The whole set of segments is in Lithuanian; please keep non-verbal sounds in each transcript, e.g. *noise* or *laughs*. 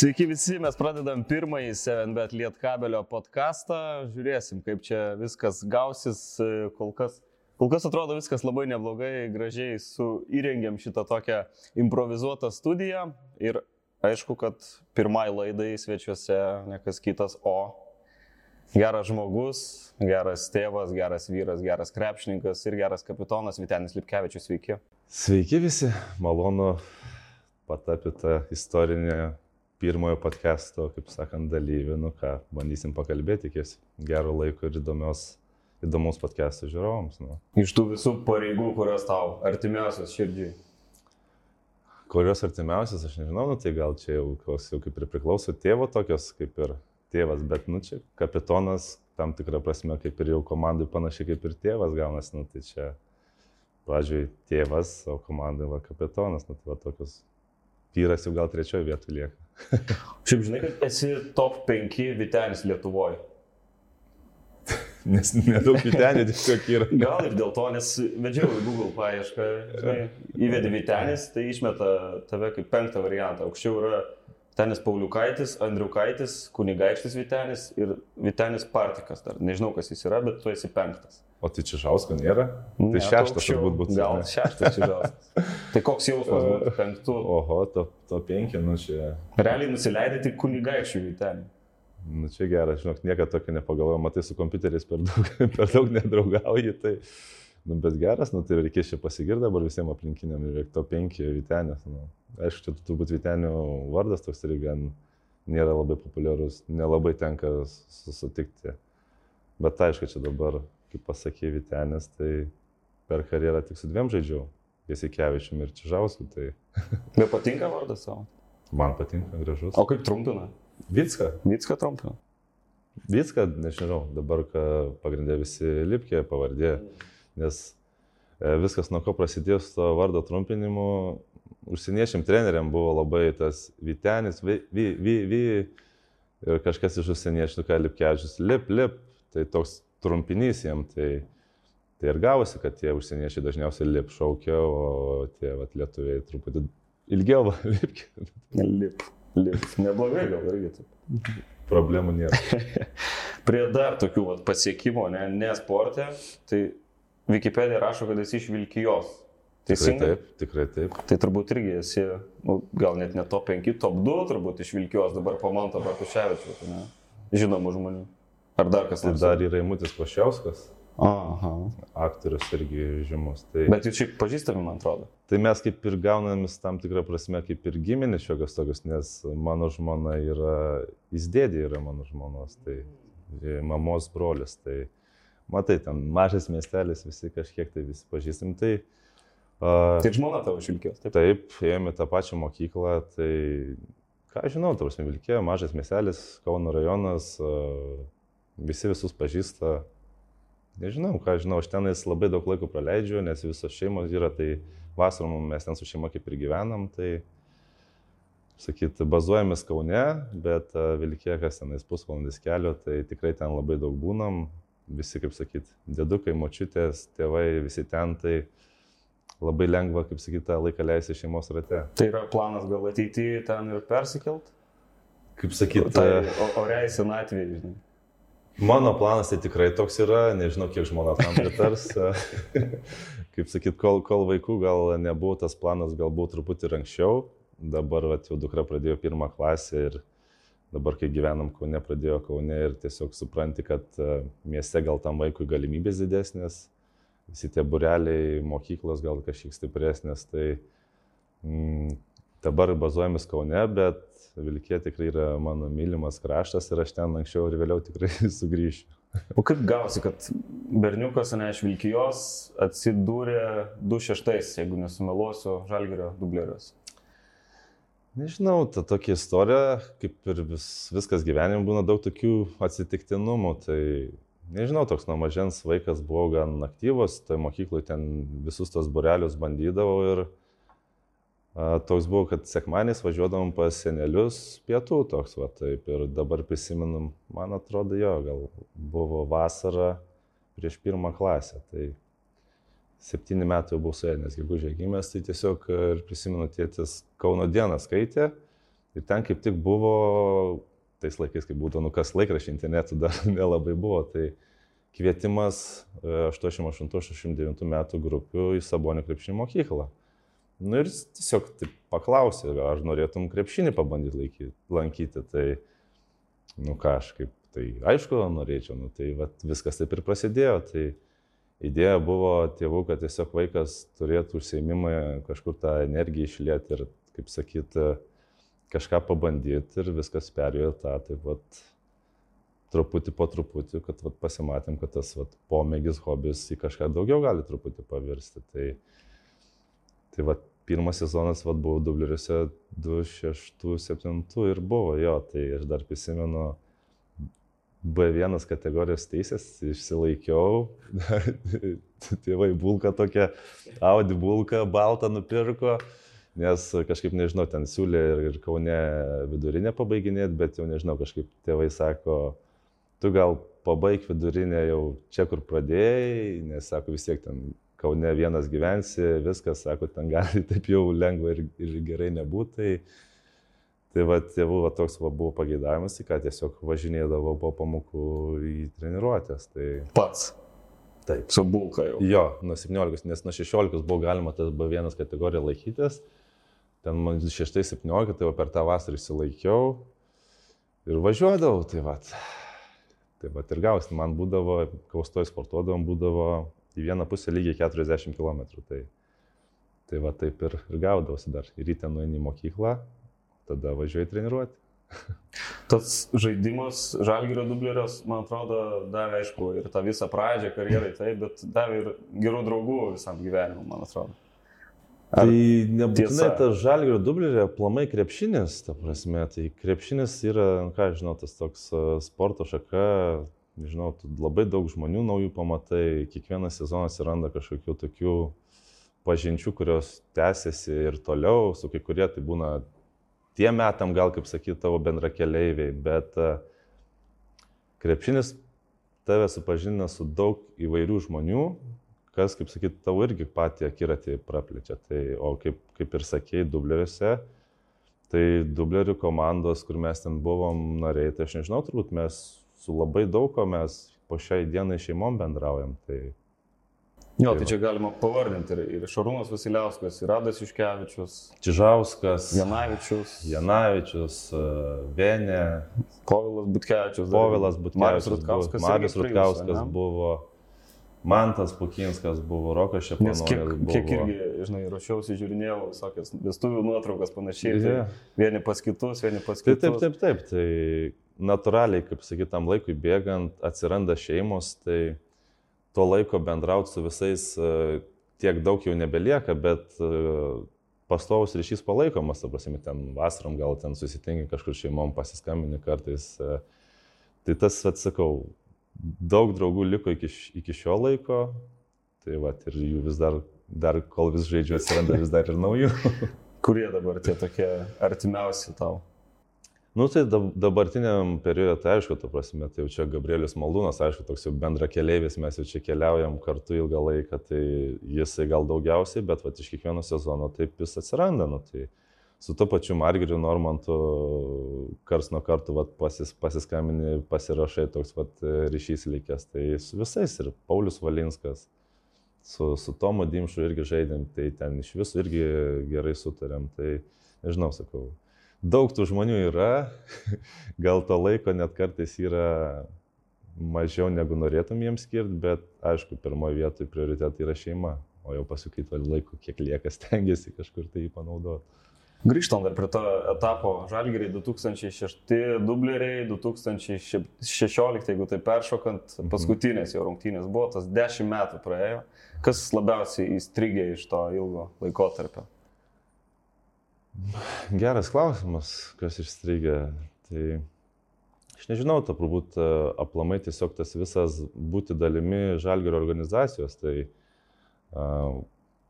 Sveiki visi, mes pradedam pirmąjį 7bet Lietkabelio podcastą. Žiūrėsim, kaip čia viskas gausis. Kol kas, kol kas atrodo viskas labai neblogai, gražiai su įrengiam šitą tokią improvizuotą studiją. Ir aišku, kad pirmai laidai svečiuose nekas kitas, o geras žmogus, geras tėvas, geras vyras, geras krepšininkas ir geras kapitonas Vitenis Lipkevičius. Sveiki. Sveiki visi, malonu patapti istorinę pirmojo podcast'o, kaip sakant, dalyvių. Nu ką, bandysim pakalbėti, tikiuosi, gero laiko ir įdomios, įdomus podcast'o žiūrovams. Nu. Iš tų visų pareigų, kurios tau artimiausios širdžiai. Kurios artimiausias, aš nežinau, nu, tai gal čia jau, jau kaip ir priklauso tėvo tokios, kaip ir tėvas, bet, nu, čia kapitonas tam tikrą prasme, kaip ir jau komandai panašiai kaip ir tėvas gaunas, nu, tai čia pradžioj tėvas, o komandai va kapitonas, nu, tai va tokios vyras jau gal trečioje vietoje lieka. *laughs* Šiaip žinai, kad esi top 5 Vitenis Lietuvoje. Nes nedaug Vitenį tiesiog yra. *laughs* Gal ir dėl to, nes vedžiau į Google paiešką, žinai, įvedi Vitenis, tai išmeta tave kaip penktą variantą. Aukščiau yra Vitenis Pauliukaitis, Andriukaitis, Kunigaikštis Vitenis ir Vitenis Partikas dar. Nežinau, kas jis yra, bet tu esi penktas. O tai čia Žausko nėra? Tai ne, šeštas turbūt būtų. Gal šeštas čia Žauskas. *laughs* tai koks jausmas būtų penktų? Oho, to, to penki, nu čia. Realiai nusileidai tik kunigaikščių į ten. Nu čia geras, žinok, niekada tokio nepagalvoju, matai, su kompiuteriais per daug, *laughs* per daug nedraugauji, tai, nu, bet geras, nu, tai reikės čia pasigirti dabar visiems aplinkiniam ir to penki Vitenės. Nu. Aišku, čia turbūt Vitenio vardas toks irgi gan nėra labai populiarus, nelabai tenka susitikti. Bet aišku, čia dabar kaip pasakė Vitenis, tai per karjerą tik su dviem žaidžiau. Jasikevičium ir Čižausku. Tai... *laughs* Bet patinka vardas savo? Man patinka, gražus. O kaip trumpina? Vitska. Vitska trumpina. Vitska, nežinau, dabar pagrindė visi Lipkė pavardė, nes e, viskas nuo ko prasidėjo su to vardo trumpinimu, užsieniečiam treneriam buvo labai tas Vitenis, vi, vi, vi, vi, ir kažkas iš užsieniečių, ką Lipkevičius, lip, lip, tai toks trumpinys jiem, tai, tai ir gavosi, kad tie užsieniečiai dažniausiai lip šaukia, o tie vat, lietuviai truputį ilgiau *laughs* lipki. Lip, lip. Neblogai gal irgi taip. Problemų nėra. *laughs* Prie dar tokių vat, pasiekimų, ne, ne sportė, tai Wikipedia rašo, kad esi iš Vilkijos. Teisingai? Tikrai taip, tikrai taip. Tai turbūt irgi esi, nu, gal net ne top 5, top 2 turbūt iš Vilkijos dabar po Manto Bartuševičių, žinomų žmonių. Ar dar kas nors? Dar yra Imutis Plašiauskas. Aha. Aktorius irgi žymus. Tai... Bet jūs šiaip pažįstami, man atrodo. Tai mes kaip ir gaunamės tam tikrą prasme kaip ir giminės šiokios tokios, nes mano žmona yra, jis dėdė yra mano žmonos, tai mamos brolis. Tai matai, ten mažas miestelis, visi kažkiek tai visi pažįstam. Tai, uh, tai žmona tavo šilkės, taip? Taip, ėjome tą pačią mokyklą, tai ką žinau, tavas Vilkė, mažas miestelis, Kauno rajonas. Uh, visi visus pažįsta. Nežinau, ką žinau, aš tenais labai daug laiko praleidžiu, nes visos šeimos yra, tai vasarą mes ten su šeima kaip ir gyvenam, tai, sakyt, bazuojamės Kaune, bet Vilkė, kas tenais pusvalandis kelio, tai tikrai ten labai daug būnam, visi, kaip sakyt, dėdukai, močiutės, tėvai, visi ten, tai labai lengva, kaip sakyt, tą laiką leisti šeimos rate. Tai yra planas gal ateityje ten ir persikelt? Kaip sakyt, tai oriai senatvėje, žinai. Mano planas tai tikrai toks yra, nežinau, kiek žmona tam pritars. *laughs* Kaip sakyt, kol, kol vaikų gal nebuvo tas planas, galbūt truputį ir anksčiau. Dabar vat, jau dukra pradėjo pirmą klasę ir dabar, kai gyvenam Kaune, pradėjo Kaune ir tiesiog supranti, kad e, mieste gal tam vaikui galimybės didesnės, visi tie bureliai, mokyklos gal kažkiek stipresnės. Tai mm, dabar bazuojamės Kaune, bet Vilkė tikrai yra mano mylimas kraštas ir aš ten anksčiau ir vėliau tikrai *laughs* sugrįšiu. O kaip gausi, kad berniukas, ne iš Vilkijos, atsidūrė 2-6, jeigu nesumeluosiu, Žalgerio dublerius? Nežinau, ta tokia istorija, kaip ir vis, viskas gyvenime būna daug tokių atsitiktinumų, tai nežinau, toks nuo mažens vaikas buvo gan aktyvus, tai mokykloje ten visus tos burelius bandydavau ir toks buvo, kad sekmanės važiuodavom pas senelius pietų toks, va, taip ir dabar prisiminam, man atrodo, jo, gal buvo vasara prieš pirmą klasę, tai septyni metai jau buvau suėdęs gegužė gimęs, tai tiesiog ir prisimenu tėtis Kauno dieną skaitė ir ten kaip tik buvo, tais laikais, kai būtų, nu kas laikraščiai internetų dar *laughs* nelabai buvo, tai kvietimas 88-89 metų grupių į Sabonio krepšinio mokyklą. Nu ir tiesiog taip paklausė, ar norėtum krepšinį pabandyti lankyti. Tai, nu ką aš kaip, tai aišku, norėčiau, nu tai vat, viskas taip ir prasidėjo. Tai idėja buvo tėvų, kad tiesiog vaikas turėtų užsieimimą kažkur tą energiją išlėti ir, kaip sakyti, kažką pabandyti ir viskas perėjo tą, taip vat, truputį po truputį, kad vat, pasimatėm, kad tas vat, pomėgis, hobis į kažką daugiau gali truputį pavirsti. Tai, tai vat, pirmas sezonas, vad, buvau dubleriuose 2-6-7 ir buvo jo, tai aš dar prisimenu B1 kategorijos teisės, išsilaikiau, *laughs* tėvai bulką tokią, Audi bulką, baltą nupirko, nes kažkaip nežinau, ten siūlė ir, ir Kaune vidurinę pabaiginėti, bet jau nežinau, kažkaip tėvai sako, tu gal pabaig vidurinę jau čia, kur pradėjai, nes sako, vis tiek ten Kaune vienas gyvensi, viskas, sako, ten gali *laughs* taip jau lengva ir, ir gerai nebūti. Tai, tai va, tėvų va, toks va, buvo pageidavimas, ką tiesiog važinėdavo po pamokų į treniruotės. Tai... Pats. Taip. Su bulka jau. Jo, nuo 17, nes nuo 16 buvo galima tas B1 kategoriją laikytis. Ten man 6-17, tai va per tą vasarą įsilaikiau ir važiuodavau. Tai va, tai va ir gausi, man būdavo, kaustoj sportuodavom, būdavo į vieną pusę lygiai 40 km. Tai, tai va taip ir, ir gaudausi dar. Ir ryte nueini į mokyklą, tada važiuoji treniruoti. *laughs* Tas žaidimas Žalgirio dublerios, man atrodo, davė, aišku, ir tą visą pradžią karjerai, taip, bet davė ir gerų draugų visam gyvenimui, man atrodo. Ar tai nebūtinai tas žalgerio dublerė, plamai krepšinis, ta prasme, tai krepšinis yra, nu ką žinau, tas toks sporto šaka, nežinau, labai daug žmonių naujų pamatai, kiekvieną sezoną atsiranda kažkokių tokių pažinčių, kurios tęsiasi ir toliau, su kai kurie tai būna tie metam gal, kaip sakyti, tavo bendra keliaiviai, bet e, krepšinis tave supažina su daug įvairių žmonių, kas, kaip sakyti, tavo irgi patį akiratį praplečia. Tai, o kaip, kaip ir sakėjai, dubleriuose, tai dublerių komandos, kur mes ten buvom nariai, tai aš nežinau, turbūt mes su labai daug ko mes po šiai dienai šeimom bendraujam. Tai, Jo, tai, tai čia galima pavardinti ir, ir Šarūnas Vasiliauskas, ir Radas Iškevičius, Čižauskas, Janavičius, Janavičius, e, Venė, Povilas Butkevičius, Povilas Butkevičius, Rutkauskas, Marius Rutkauskas buvo, Mantas Pukinskas buvo, Rokas Šepanovas. Kiek, buvo. kiek irgi, žinai, ruošiausi, žiūrinėjau visokias vestuvių nuotraukas panašiai, yeah. tai vieni pas kitus, vieni pas kitus. Taip, taip, taip, taip. Tai natūraliai, kaip sakytam, laikui bėgant atsiranda šeimos, tai to laiko bendrauti su visais e, tiek daug jau nebelieka, bet e, pastovus ryšys palaikomas, ta prasme, ten vasarom gal ten susitinki kažkur šeimom, pasiskambini kartais. E, tai tas, atsakau, daug draugų liko iki, iki šio laiko, tai va, ir jų vis dar, dar kol vis žaidžiu, atsiranda vis dar ir naujų. *laughs* Kurie dabar tie tokie artimiausi tau? Nu, tai dabartiniam periode, tai aišku, tu prasme, tai jau čia Gabrielius Maldūnas, aišku, toks jau bendra keliaivis, mes jau čia keliaujam kartu ilgą laiką, tai jisai gal daugiausiai, bet va, iš kiekvieno sezono taip jis atsiranda. Nu, tai su to pačiu Margiriu Normantu kars nuo karto vat, pasis, pasiskambini, pasirašai toks vat, ryšys likęs, tai su visais ir Paulius Valinskas. Su, su Tomu Dimšu irgi žaidėm, tai ten iš visų irgi gerai sutarėm. Tai nežinau, sakau, daug tų žmonių yra, *laughs* gal to laiko net kartais yra mažiau negu norėtum jiems skirti, bet aišku, pirmoje vietoje prioritetai yra šeima, o jau to laiko kiek lieka, stengiasi kažkur tai jį panaudoti. Grįžtant dar prie to etapo, Žalgiriai 2006 dubleriai, 2016, jeigu tai peršokant, mhm. paskutinės jo rungtynės buvo, tas 10 metų praėjo. Kas labiausiai įstrigė iš to ilgo laikotarpio? Geras klausimas, kas išstrigė. Tai aš nežinau, ta turbūt e, aplamai tiesiog tas visas būti dalimi žalgerio organizacijos, tai a,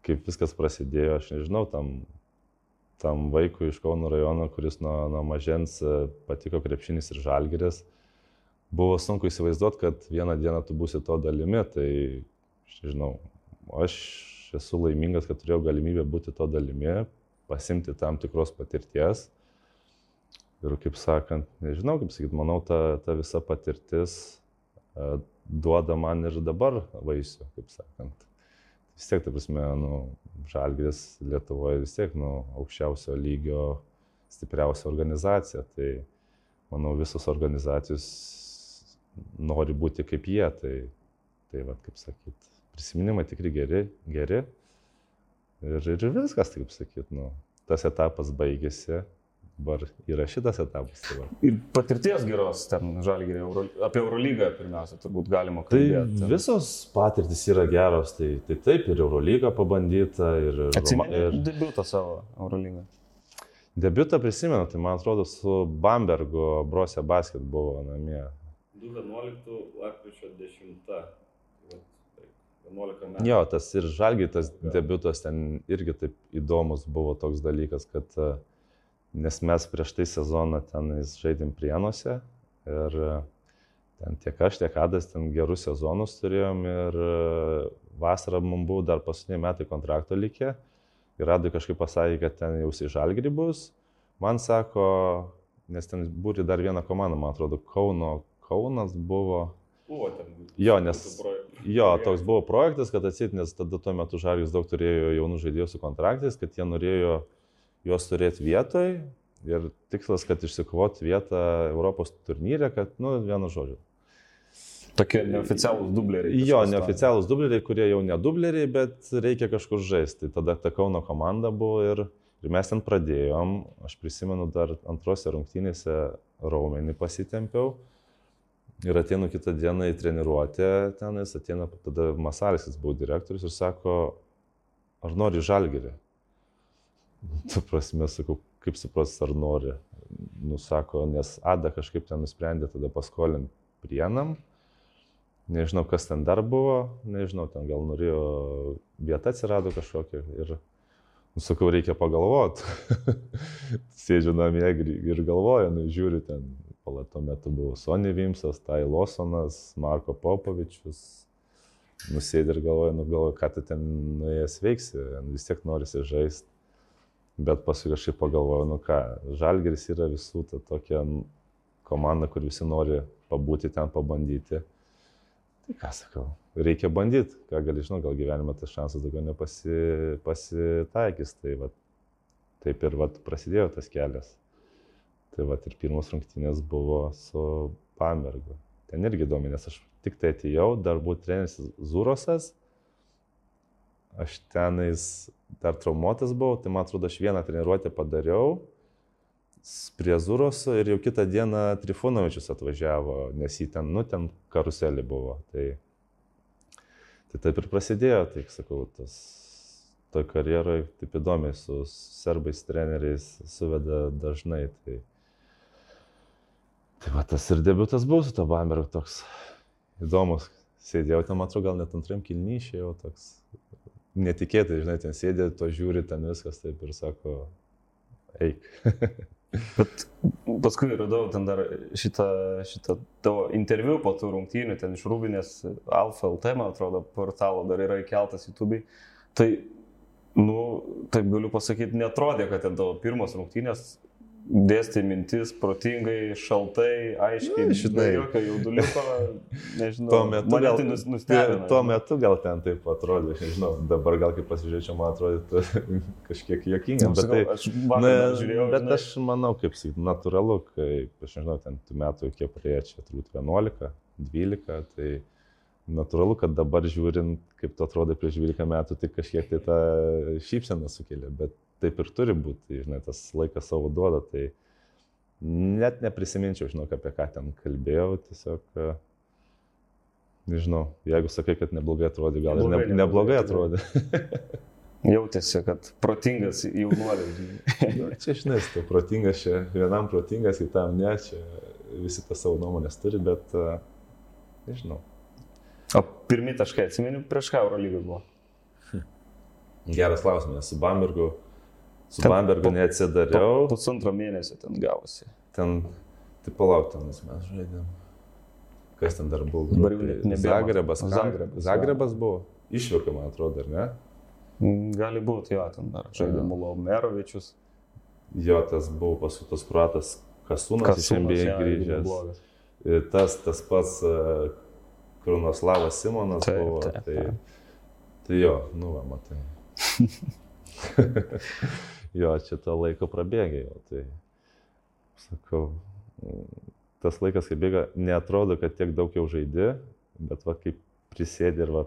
kaip viskas prasidėjo, aš nežinau, tam tam vaikui iš Kauno rajono, kuris nuo, nuo mažens e, patiko krepšinis ir žalgeris, buvo sunku įsivaizduoti, kad vieną dieną tu būsi to dalimi, tai, aš nežinau, aš esu laimingas, kad turėjau galimybę būti to dalimi, pasimti tam tikros patirties. Ir kaip sakant, nežinau, kaip sakyti, manau, ta, ta visa patirtis uh, duoda man ir dabar vaisių, kaip sakant. Vis tiek, tai prasme, nu, Žalgris Lietuvoje vis tiek, nu, aukščiausio lygio, stipriausia organizacija. Tai, manau, visos organizacijos nori būti kaip jie. Tai, tai va, kaip sakyt, prisiminimai tikrai geri, geri. Ir, ir viskas, taip sakyt, nu, tas etapas baigėsi, dabar yra šitas etapas. Tai va. Ir patirties geros ten žalgyrė, Euro, apie Eurolygą pirmiausia, turbūt galima Tai kalbėti. ten. visos patirtis yra geros, tai, tai taip ir Eurolygą pabandyta, ir, Atsimeni ir debiutą savo Eurolygą. debiutą prisimenu, tai man atrodo su Bambergo Brosė Basket buvo namie. 2011 lapkričio 10. Vat, taip, 11 metų. Jo, tas ir žalgiai, tas debiutas ten irgi taip įdomus buvo toks dalykas, kad e, nes mes prieš tai sezoną ten žaidėm prienuose ir e, ten tiek aš, tiek Adas ten gerus sezonus turėjom ir e, vasarą mums buvo dar paskutiniai metai kontrakto likę ir Adui kažkaip pasakė, kad ten jau į žalgirį bus. Man sako, nes ten būri dar viena komanda, man atrodo, Kauno, Kaunas buvo. Buvo ten. Jo, nes. Jo, toks buvo projektas, kad atsit, nes tada tuo metu Žalgis daug turėjo jaunų žaidėjų su kontraktais, kad jie norėjo juos turėti vietoj ir tikslas, kad išsikovot vietą Europos turnyre, kad, nu, vienu žodžiu. Tokie neoficialūs dubleriai. Jo, neoficialūs dubleriai, kurie jau ne dubleriai, bet reikia kažkur žaisti. Tada ta Kauno komanda buvo ir, ir mes ten pradėjom. Aš prisimenu dar antrose rungtynėse raumenį pasitempiau. Ir ateinu kitą dieną į treniruotę, tenais ateina tada Masalis, jis buvo direktorius ir sako, ar nori žalgerį? *laughs* Tu prasme, sakau, kaip supras, ar nori. Nusako, nes Ada kažkaip ten nusprendė tada paskolinti prienam. Nežinau, kas ten dar buvo, nežinau, ten gal norėjo vieta atsirado kažkokia ir, nu, sakau, reikia pagalvoti. *laughs* Sėdžiu namie ir, galvoju, nu, žiūriu ten, pala tuo metu buvo Sonny Vimsas, Tai Losonas, Marko Popovičius. Nusėdė ir galvoju, nu, galvoju, ką tu ten nuėjęs veiksi, vis tiek norisi žaisti. Bet paskui kažkaip pagalvoju, nu ką, Žalgeris yra visų ta tokia komanda, kur visi nori pabūti ten, pabandyti. Tai ką sakau, reikia bandyti, ką gali žinoti, gal gyvenime tas šansas daugiau nepasi, pasitaikys. Tai va, taip ir va, prasidėjo tas kelias. Tai va, ir pirmos rungtynės buvo su Bambergu. Ten irgi įdomu, nes aš tik tai atėjau, dar buvo treneris Zurosas. Aš tenais dar traumuotas buvau, tai man atrodo, aš vieną treniruotę padariau prie Zuroso ir jau kitą dieną Trifunovičius atvažiavo, nes jį ten, nu, ten karuselį buvo. Tai, tai taip ir prasidėjo, tai sakau, tas toj karjeroje taip įdomiai su serbais treneriais suveda dažnai. Tai, tai va tas ir debutas buvo su to Bambergu toks įdomus. Sėdėjau ten, atrodo, gal net antram kilnyšėjau toks netikėtai, žinai, ten sėdė, to žiūri, ten viskas taip ir sako, eik. *laughs* Bet paskui radau ten dar šitą, šitą tavo interviu po tų rungtynių, ten iš Rūbinės Alfa LT, man atrodo, portalo dar yra įkeltas YouTube. Tai, nu, taip galiu pasakyti, netrodė, kad ten tavo pirmos rungtynės dėstė mintis protingai, šaltai, aiškiai, žinai. be jokio jauduliuko, *laughs* nežinau. Tuo metu, gal, tai nus- nustebino. tuo metu gal ten taip atrodė, aš nežinau, dabar gal kaip pasižiūrėčiau, man atrodo *laughs* kažkiek juokinga, Nu, bet tai... aš Na, žiūrėjau, bet žinai, aš manau, kaip sakyt, natūralu, kai, aš nežinau, ten tų metų kiek praėjo, čia turbūt 11, 12, tai natūralu, kad dabar žiūrint, kaip to atrodo prieš 12 metų, tai kažkiek tai tą šypseną sukelia, bet taip ir turi būti, tai, žinai, tas laikas savo duoda, tai net neprisiminčiau, žinau, apie ką ten kalbėjau, tiesiog, e, nežinau, jeigu sakai, kad neblogai atrodė, gal ir Neblogai, ne, neblogai neblogai, atrodė. *laughs* jautėsi, kad protingas jaunuolis. Nu, čia žinai, tu protingas čia, vienam protingas, kitam ne, čia visi tą savo nuomonės turi, bet uh, nežinau. O pirmi taškai, atsimeni, prieš ką Eurolygai buvo? Geras klausimas, su Bambergu Su Bambergu neatsidariau. Pusantro mėnesio ten gavosi. Ten, tai palauk, ten mes žaidėm. Kas ten dar buvo? Dabar jau nebėra. Zagrebas. Zagrebas, Zagrebas buvo. Išvyko, man atrodo, ar ne? Mm, Gali būti, jo, ten dar žaidė Jo. Mulomerovičius. Jo, tas buvo paskui tas kruatas Kasūnas iš NBA grįžęs. Ir tas, tas pats uh, Krunoslavas Simonas Taip, buvo. taip, tai, taip. tai jo, nu, va, matai. *laughs* jo, čia to laiko prabėgė jau. Tai sakau, tas laikas, kai bėga, netrodo, kad tiek daug jau žaidži, bet va, kaip prisėdė ir va,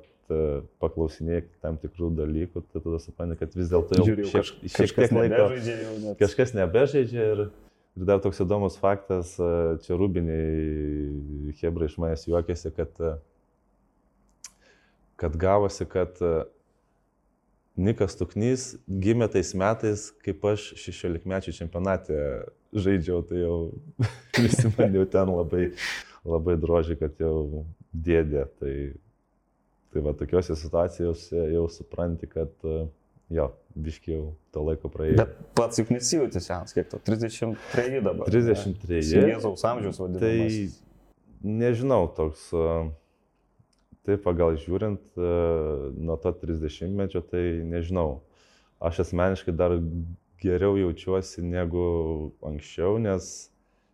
paklausinėjai tam tikrų dalykų, tai tada supranti, kad vis dėlto jau Žiūrėjau, šiek, kaž, šiek tiek laiko net. kažkas nebežaidžia ir, ir dar toks įdomus faktas, e, čia rūbiniai Hebra iš manęs juokėsi, kad, e, kad gavosi, kad e, Nikas Tuknys gimė tais metais, kaip aš 16 mečių čempionate žaidžiau, tai jau *laughs* jau ten labai, labai droži, kad jau dėdė. Tai, tai va tokiuose situacijose jau supranti, kad e, jo, biški jau to laiko praėjo. Bet pats juk nesijauti senas, kiek to, 33 dabar. 33. Jėzaus amžiaus vadinamas. Tai nežinau, toks, e, taip pagal žiūrint, e, nuo to 30-mečio, tai nežinau. Aš asmeniškai dar geriau jaučiuosi negu anksčiau, nes,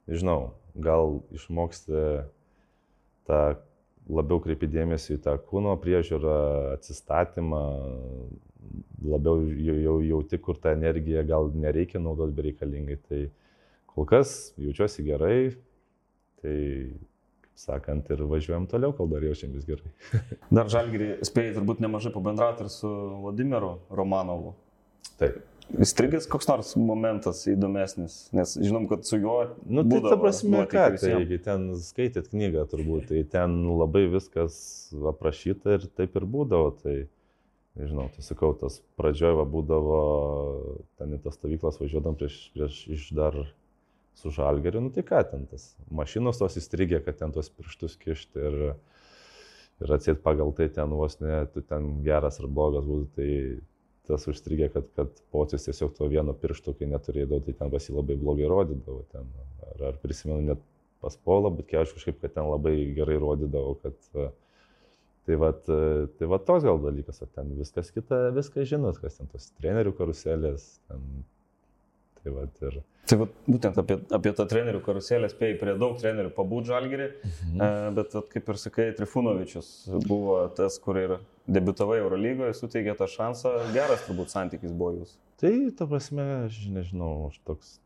nežinau, gal išmoksti tą labiau kreipi dėmesį į tą kūno priežiūrą, atsistatymą, labiau jau, jau jauti, kur tą energiją gal nereikia naudoti bereikalingai. Tai kol kas jaučiuosi gerai, tai, sakant, ir važiuojam toliau, kol dar jaučiamės gerai. *laughs* Dar žalgirį spėjai turbūt nemažai pabendrauti ir su Vladimiru Romanovu. Taip. Įstrigęs koks nors momentas įdomesnis, nes žinom, kad su juo... Nu, tai ta prasme, ką, tai jeigu ten skaitėt knygą turbūt, tai ten labai viskas aprašyta ir taip ir būdavo. Tai, nežinau, tai sakau, tas pradžioje va, būdavo, ten į tas stovyklas važiuodam prieš, prieš iš dar su žalgeriu, nu tai ką ten tas, mašinos tos įstrigė, kad ten tuos pirštus kišti ir, ir atsėt pagal tai ten vos ne, tu ten geras ar blogas būtų, tai tas užstrigė, kad, kad pocius tiesiog to vieno piršto, kai neturėdavo, tai ten pas jį labai blogai rodydavo. Ten, ar, ar prisimenu net pas Paulą, bet kai aš kažkaip, kad ten labai gerai rodydavo, kad tai va, tai va toks gal dalykas, o ten viskas kita, viską žinot, kas ten tos trenerių karuselės, ten, tai va ir... Tai vat, būtent apie, apie tą trenerių karuselę spėjai prie daug trenerių pabūt žalgirį, Mhm. e, bet vat, kaip ir sakai, Trifunovičius buvo tas, kur ir debitavai Eurolygoje, suteikė tą šansą, geras turbūt santykis buvo jūs. Tai, ta prasme, aš nežinau, aš toks,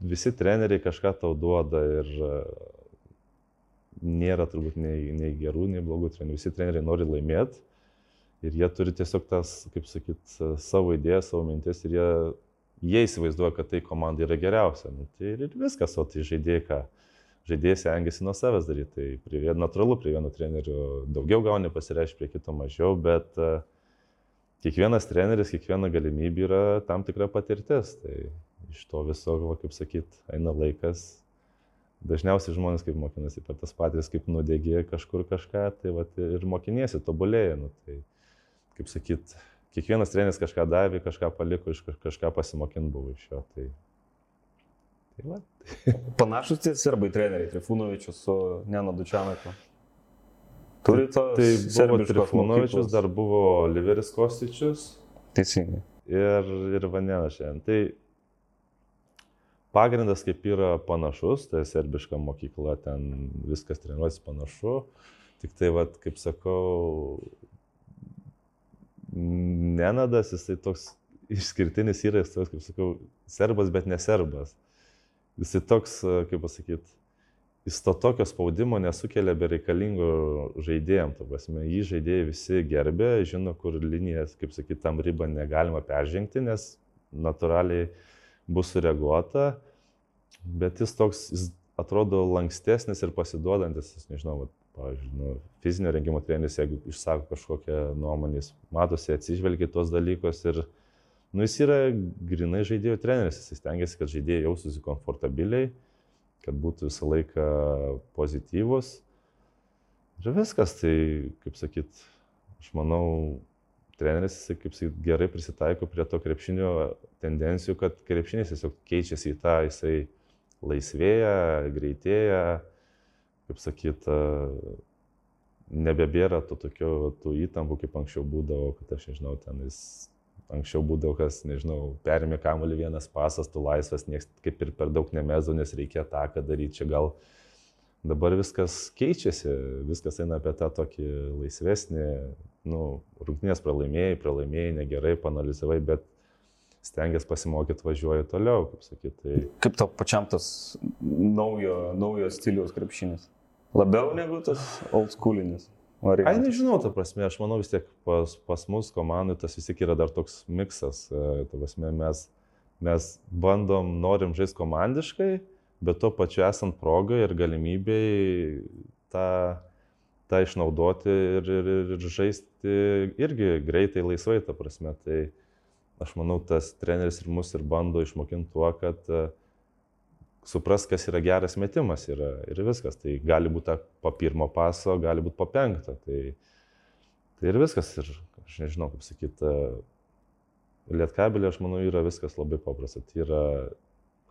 visi treneriai kažką tau duoda ir e, nėra turbūt nei, nei gerų, nei blogų trenerių. Visi treneriai nori laimėti ir jie turi tiesiog tas, kaip sakyt, savo idėjas, savo mintis ir jie, jie įsivaizduoja, kad tai komandai yra geriausia. Nu, tai ir viskas, o tai žaidėjai ką. Žaidėjas stengiasi nuo savęs daryti. Tai prie natūralu, prie vieno trenerių daugiau gauni pasireiškia, prie kito mažiau, bet uh, kiekvienas treneris, kiekviena galimybė yra tam tikra patirtis. Tai iš to viso, va, kaip sakyt, eina laikas. Dažniausiai žmonės kaip mokinasi per tas patys, kaip nudegė kažkur kažką, tai va, ir mokiniesi, tobulėja. Nu, tai, kaip sakyt, kiekvienas treneris kažką davė, kažką paliko, kažką pasimokint buvo iš jo. Tai, tai va. Panašus tie serbai treneriai, Trifunovičius su Neno Dučianaku. Turi to Tai buvo Trifunovičius, dar buvo Oliveris Kostičius. Teisingai. ir, ir Vanenas šiandien. Tai pagrindas kaip yra panašus, tai serbiška mokykla, ten viskas treniruojas panašu, tik tai, vat, kaip sakau, Nenadas, jisai toks išskirtinis yra, jis toks, kaip sakau, serbas, bet ne serbas. Jisai toks, kaip pasakyti, jis to tokio spaudimo nesukelia bereikalingų žaidėjim, ta prasme, jį žaidėjai visi gerbė, žino, kur linijas, kaip sakyti, tam ribą negalima peržengti, nes natūraliai bus sureaguota, bet jis toks, jis atrodo lankstesnis ir pasiduodantis, jis nežinau, pavyzdžiui, nu, fizinio rengimo treneris, jeigu išsako kažkokią nuomonę, jis matosi, atsižvelgia tuos dalykus ir, nu, jis yra grinai žaidėjų treneris, jis stengiasi, kad žaidėjai jaustųsi komfortabiliai, kad būtų visą laiką pozityvus. Ir viskas, tai, kaip sakyt, aš manau, treneris, kaip sakyt, gerai prisitaiko prie to krepšinio tendencijų, kad krepšinis tiesiog keičiasi į tą, jisai laisvėja, greitėja, kaip sakyt, nebebėra tų tokių tų įtampų, kaip anksčiau būdavo, kad aš nežinau, ten jis anksčiau būdavo, kas, nežinau, perėmė kamuolį vienas pasas, tu laisvas, niekas kaip ir per daug nemezo, nes reikia tą, ką daryti, čia gal dabar viskas keičiasi, viskas eina apie tą tokį laisvesnį, nu, rūknės pralaimėjai, pralaimėjai, negerai, panalizavai, bet stengiasi pasimokyti, važiuoja toliau, kaip sakyti. Tai... Kaip to pačiam tas naujo, naujo stiliaus krepšinis? Labiau negu tas old schoolinis? Ai, nežinau, ta prasme, aš manau vis tiek pas, pas mus komandai tas vis tiek yra dar toks miksas. E, ta prasme, mes, mes bandom, norim žaisti komandiškai, bet tuo pačiu esant progai ir galimybėjai tą tą išnaudoti ir, ir, ir žaisti irgi greitai, laisvai, ta prasme. Tai aš manau, tas treneris ir mus ir bando išmokinti tuo, kad uh, supras, kas yra geras metimas yra, ir viskas. Tai gali būti po pirmo paso, gali būti po penkto. Tai, tai ir viskas. Ir aš nežinau, kaip sakyti, uh, Lietkabelė, aš manau, yra viskas labai paprasta. Tai yra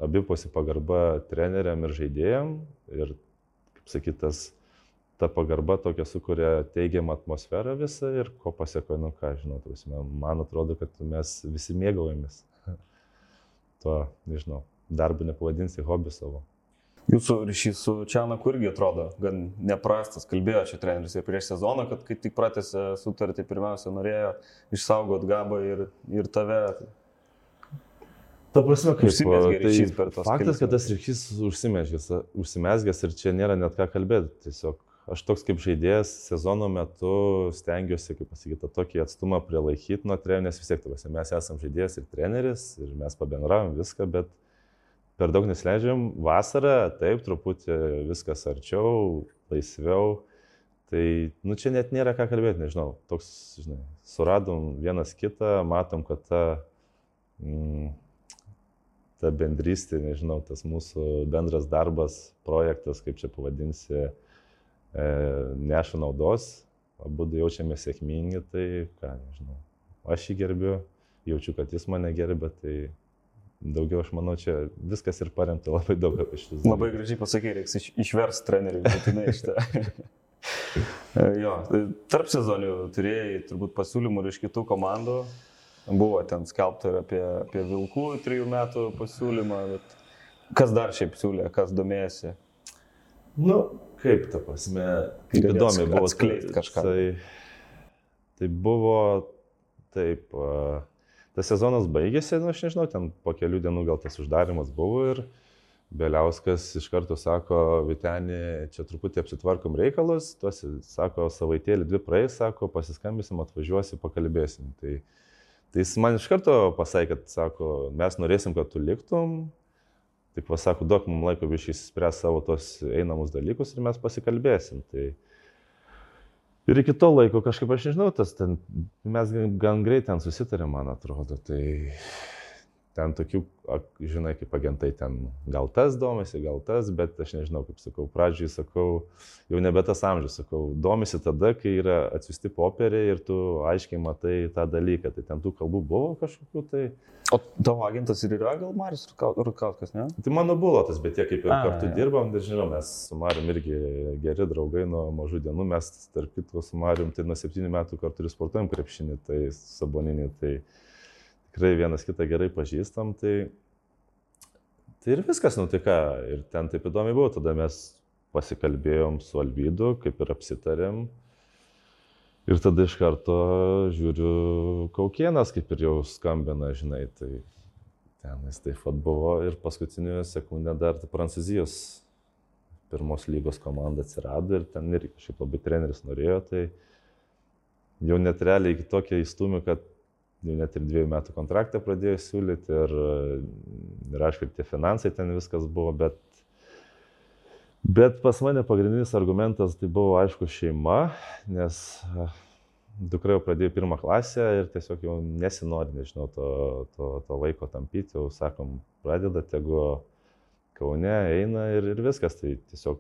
abipusi pagarba treneriam ir žaidėjam ir, kaip sakyt, tas ta pagarba tokia sukuria teigiamą atmosferą visą ir ko pasiekoja, nu ką žinau, prasme, man atrodo, kad mes visi mėgaujamės. *laughs* to, nežinau, darbu nepavadinsi hobi savo. Jūsų ryšys su Čianaku irgi atrodo gan neprastas. Kalbėjo čia treneris ir prieš sezoną, kad kai tik pratęsė sutartį, pirmiausia, norėjo išsaugoti gabą ir, ir tave. Ta prasme, kaip užsimesgė ryšys tai per tos. Faktas, kad tas ryšys užsimesgęs ir čia nėra net ką kalbėti. Tiesiog aš toks kaip žaidėjas sezono metu stengiuosi, kaip pasakyti, tokį atstumą prilaikyti nuo trenerių, nes vis tiek tavasi, mes esame žaidėjas ir treneris ir mes pabendravom viską, bet per daug nesileidžiam. Vasarą, taip, truputį viskas arčiau, laisviau. Tai, nu, čia net nėra ką kalbėti, nežinau. Toks, žinai, suradom vienas kitą, matom, kad ta, mm, ta bendrystė, nežinau, tas mūsų bendras darbas, projektas, kaip čia pavadinsi, E, neša naudos, abu jaučiamės sėkmingi, tai ką, nežinau. Aš jį gerbiu, jaučiu, kad jis mane gerbė, tai daugiau aš manau, čia viskas ir paremta labai daug apie šitus. Labai gražiai pasakai, reiks iš, išvers trenerių, būtinai šitą. *laughs* E, jo, tai tarp sezonių turėjai turbūt pasiūlymų ir iš kitų komandų. Buvo ten skelbta ir apie, apie Vilkų trijų metų pasiūlymą, bet kas dar šiaip siūlė, kas domėjasi? Nu, Kaip ta prasme, kaip įdomi buvo atskleisti kažką. Tai, tai buvo taip, tas sezonas baigėsi, nu, aš nežinau, ten po kelių dienų gal tas uždarimas buvo ir Beliauskas iš karto sako, Vitenį, čia truputį apsitvarkom reikalus, tuos, sako, savaitėlį dvi praeis, sako, pasiskambėsim, atvažiuosi, pakalbėsim. Tai, tai jis man iš karto pasakė, kad, sako, mes norėsim, kad tu liktum, Tik pasako, duok mums laiko višiai įsispręs savo tos einamus dalykus ir mes pasikalbėsim. Tai ir iki to laiko kažkaip aš nežinau, tas ten, mes gan greit ten susitarėm, man atrodo. Tai ten tokių, žinai, kaip agentai ten gal tas domisi, gal tas, bet aš nežinau, kaip sakau, pradžiai sakau, jau nebe tas amžius, sakau, domisi tada, kai yra atsiusti popieriai ir tu aiškiai matai tą dalyką, tai ten tų kalbų buvo kažkokių tai. O tavo agentas ir yra gal Marius Rukauskas, ne? Tai mano buvo tas, bet tiek kaip ir A, kartu ja. dirbam, žinau, mes su Marium irgi geri draugai nuo mažų dienų, mes tarp kitko su Marium tai nuo septynių metų kartu ir sportuojam krepšinį, tai saboninį, tai tikrai vienas kitą gerai pažįstam, tai, tai ir viskas nutika. Ir ten taip įdomi buvo, tada mes pasikalbėjom su Alvydu, kaip ir apsitarėm. Ir tada iš karto žiūriu, Kaukienas kaip ir jau skambina, žinai, tai ten jis taip pat buvo ir paskutinį sekundę dar tai Prancūzijos pirmos lygos komanda atsirado ir ten irgi kažkaip labai treneris norėjo, tai jau net realiai iki tokio įstumė, kad jau net ir dviejų metų kontraktą pradėjo siūlyti ir, ir aišku, tie finansai ten viskas buvo, bet, bet pas mane pagrindinis argumentas tai buvo aišku šeima, nes dukra jau pradėjo pirmą klasę ir tiesiog jau nesinori, nežinau, to, to, to vaiko tampyti, jau sakom, pradeda, tegu Kaune eina ir, ir viskas, tai tiesiog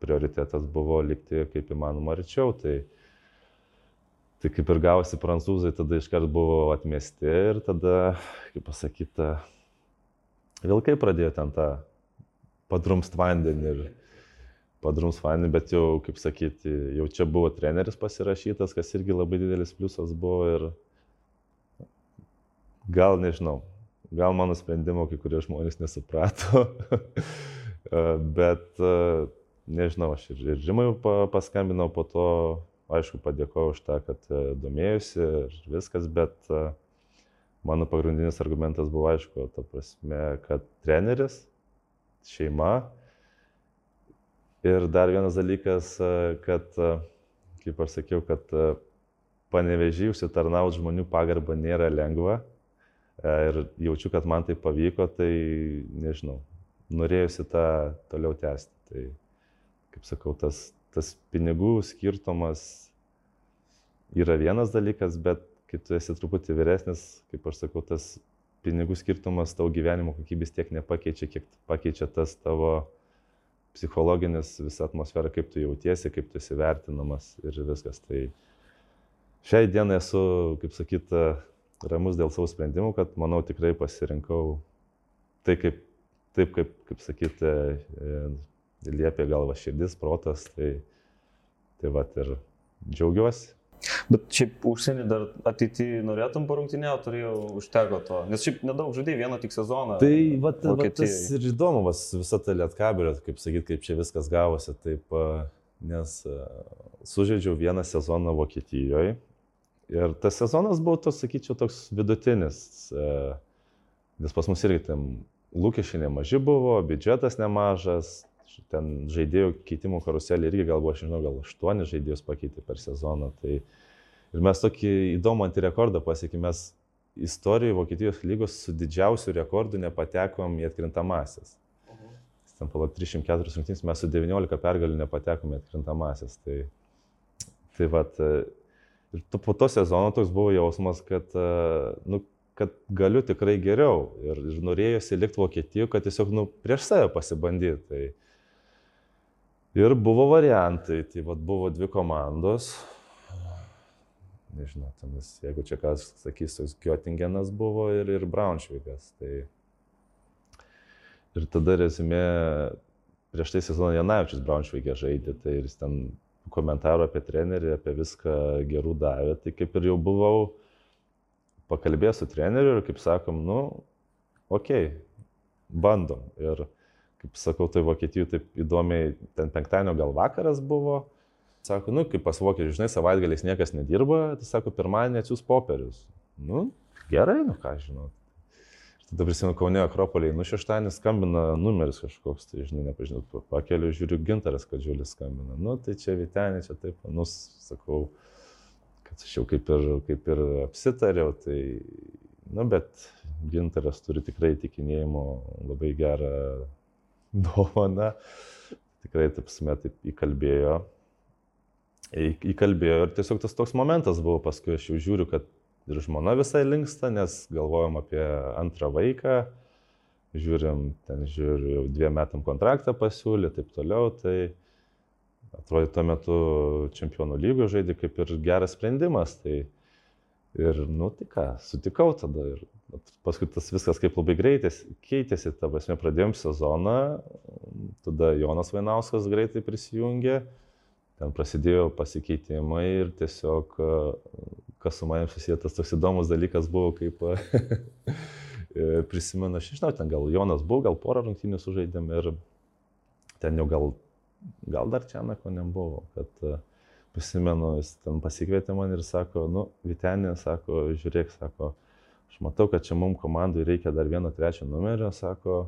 prioritetas buvo likti kaip įmanoma arčiau. Tai, Tai kaip ir gavosi prancūzai, tada iškart buvo atmesti ir tada, kaip pasakyta, vilkai pradėjo ten tą padrumst vandenį ir padrums vandenį, bet jau, kaip sakyti, jau čia buvo treneris pasirašytas, kas irgi labai didelis pliusas buvo ir gal nežinau, gal mano sprendimo kai kurie žmonės nesuprato, *laughs* bet nežinau, aš ir, ir Žymai paskambinau po to aišku, padėkoju už tą, kad e, domėjusi ir viskas, bet e, mano pagrindinis argumentas buvo aišku, ta prasme, kad treneris, šeima ir dar vienas dalykas, e, kad, kaip aš sakiau, kad panevežį užsitarnauti žmonių pagarbą nėra lengva ir jaučiu, kad man tai pavyko, tai nežinau, norėjusi tą toliau tęsti. Tai, kaip sakau, tas tas pinigų skirtumas yra vienas dalykas, bet kai tu esi truputį vyresnis, kaip aš sakau, tas pinigų skirtumas tavo gyvenimo kokybės tiek nepakeičia, kiek pakeičia tas tavo psichologinis visą atmosferą, kaip tu jautiesi, kaip tu esi vertinamas ir viskas. Tai šiai dienai esu, kaip sakyt, ramus dėl savo sprendimų, kad manau tikrai pasirinkau tai, kaip, taip, kaip, kaip sakyti, liepia galva širdis, protas, tai, tai va ir džiaugiuosi. Bet šiaip užsienį dar ateityje norėtum parungtinėti, turėjau užteko to. Nes šiaip nedaug žaidėjai, vieną tik sezoną. Tai va, va tas ir įdomu, vas, visa ta lietkabelė, kaip sakyt, kaip čia viskas gavosi. Taip, nes sužaidžiau vieną sezoną Vokietijoje. Ir tas sezonas buvo, tos, sakyčiau, toks vidutinis. Nes pas mus irgi tam lūkesčiai nemaži buvo, biudžetas nemažas, ten žaidėjų keitimų karuselį irgi gal buvo, aš žinau, gal aštuonis žaidėjus pakeitė per sezoną. Tai ir mes tokį įdomų antirekordą pasiekėme, mes istorijoje Vokietijos lygos su didžiausiu rekordu nepatekom į atkrintamasis. Mhm. Ten palauk 304 rungtynės mes su 19 pergalių nepatekome į atkrintamasis. Tai, tai vat, ir po to sezono toks buvo jausmas, kad, nu, kad galiu tikrai geriau ir, ir norėjosi likti Vokietijoje, kad tiesiog nu, prieš save pasibandyti. Tai, Ir buvo variantai, tai vad buvo dvi komandos. Nežinau, tenis, jeigu čia kas sakys, toks Göttingenas buvo ir, ir Braunšvigas. Tai... Ir tada rezumė, prieš tai sezoną Janavičius Braunšvigė žaidė, tai jis ten komentarų apie trenerį, apie viską gerų davė. Tai kaip ir jau buvau pakalbėjęs su treneriu ir kaip sakom, nu, okei, okay, bandom. Ir kaip sakau, tai Vokietijoje taip įdomiai, ten penktadienio gal vakaras buvo. Sako, nu, kaip pas vokiečius, žinai, savaitgaliais niekas nedirba, tai sako, pirmadienį atsiūs popierius. Nu, gerai, nu ką žinau. Ir tada prisimenu Kaunė Akropoliai, nu šeštadienį skambina numeris kažkoks, tai žinai, nepažinau, pakeliu žiūriu gintaras, kad žiūlis skambina. Nu, tai čia Vitenė, čia taip, nu, sakau, kad aš jau kaip ir, kaip ir apsitariau, tai, nu, bet gintaras turi tikrai tikinėjimo labai gerą *laughs* dovana. Tikrai, taip taip įkalbėjo. Įkalbėjo ir tiesiog tas toks momentas buvo, paskui aš jau žiūriu, kad ir žmona visai linksta, nes galvojom apie antrą vaiką, žiūrim, ten žiūriu, jau dviem metam kontraktą pasiūlė, taip toliau, tai atrodo tuo metu čempionų lygos žaidė kaip ir geras sprendimas, tai ir, nu, tai ką, sutikau tada ir paskui tas viskas kaip labai greitai keitėsi, ta prasme, pradėjom sezoną, tada Jonas Vainauskas greitai prisijungė, ten prasidėjo pasikeitimai ir tiesiog, kas su manim susijęs, toks įdomus dalykas buvo, kaip prisimenu, aš žinau, ten gal Jonas buvo, gal porą rungtynių sužaidėm ir ten jau gal, gal dar čia nako nebuvo, kad prisimenu, jis ten pasikvietė man ir sako, nu, Vitenė, sako, žiūrėk, sako, Aš matau, kad čia mums komandai reikia dar vieno trečio numerio, sako,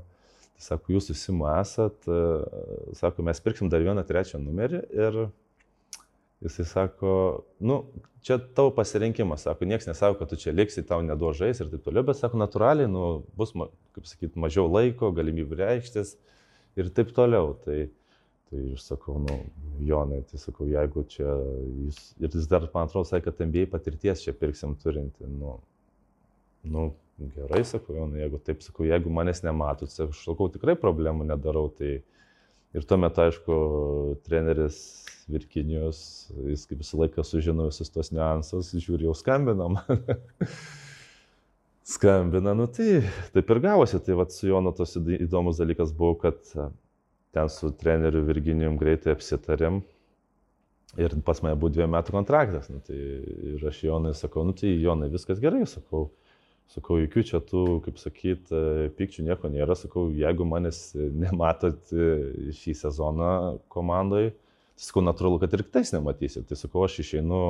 sako, jūs susimu esat, e, sako, mes pirksim dar vieną trečią numerį ir jisai sako, nu, čia tavo pasirinkimas, sako, niekas nesako, kad tu čia liksi, tau neduožais ir taip toliau, bet sako, natūraliai, nu, bus, kaip sakyt, mažiau laiko, galimybių reikštis ir taip toliau. Tai, tai aš sakau, nu, Jonai, tai sakau, jeigu čia, jūs, ir jis dar, man atrodo, sakė, kad MBA patirties čia pirksim turinti, nu, nu, gerai, sakau, nu, jeigu taip sakau, jeigu manęs nematot, sakau, tikrai problemų nedarau. Tai ir tuo metu, aišku, treneris Virkinijos, jis kaip visą laiką sužino visus tos niuansus, žiūri, jau skambinam. *laughs* Skambina, nu tai taip ir gavosi, tai vad su Jonu tos įdomus dalykas buvo, kad ten su treneriu Virginijum greitai apsitarėm ir pas mane buvo dviejų metų kontraktas, nu, tai ir aš Jonai sakau, nu tai Jonai viskas gerai, sakau, Sakau, jokių čia tų, kaip sakyt, pykčių nieko nėra. Sakau, jeigu manęs nematot šį sezoną komandoje, tai sakau, natūralu, kad ir kitais nematysit. Tai sakau, aš išeinu,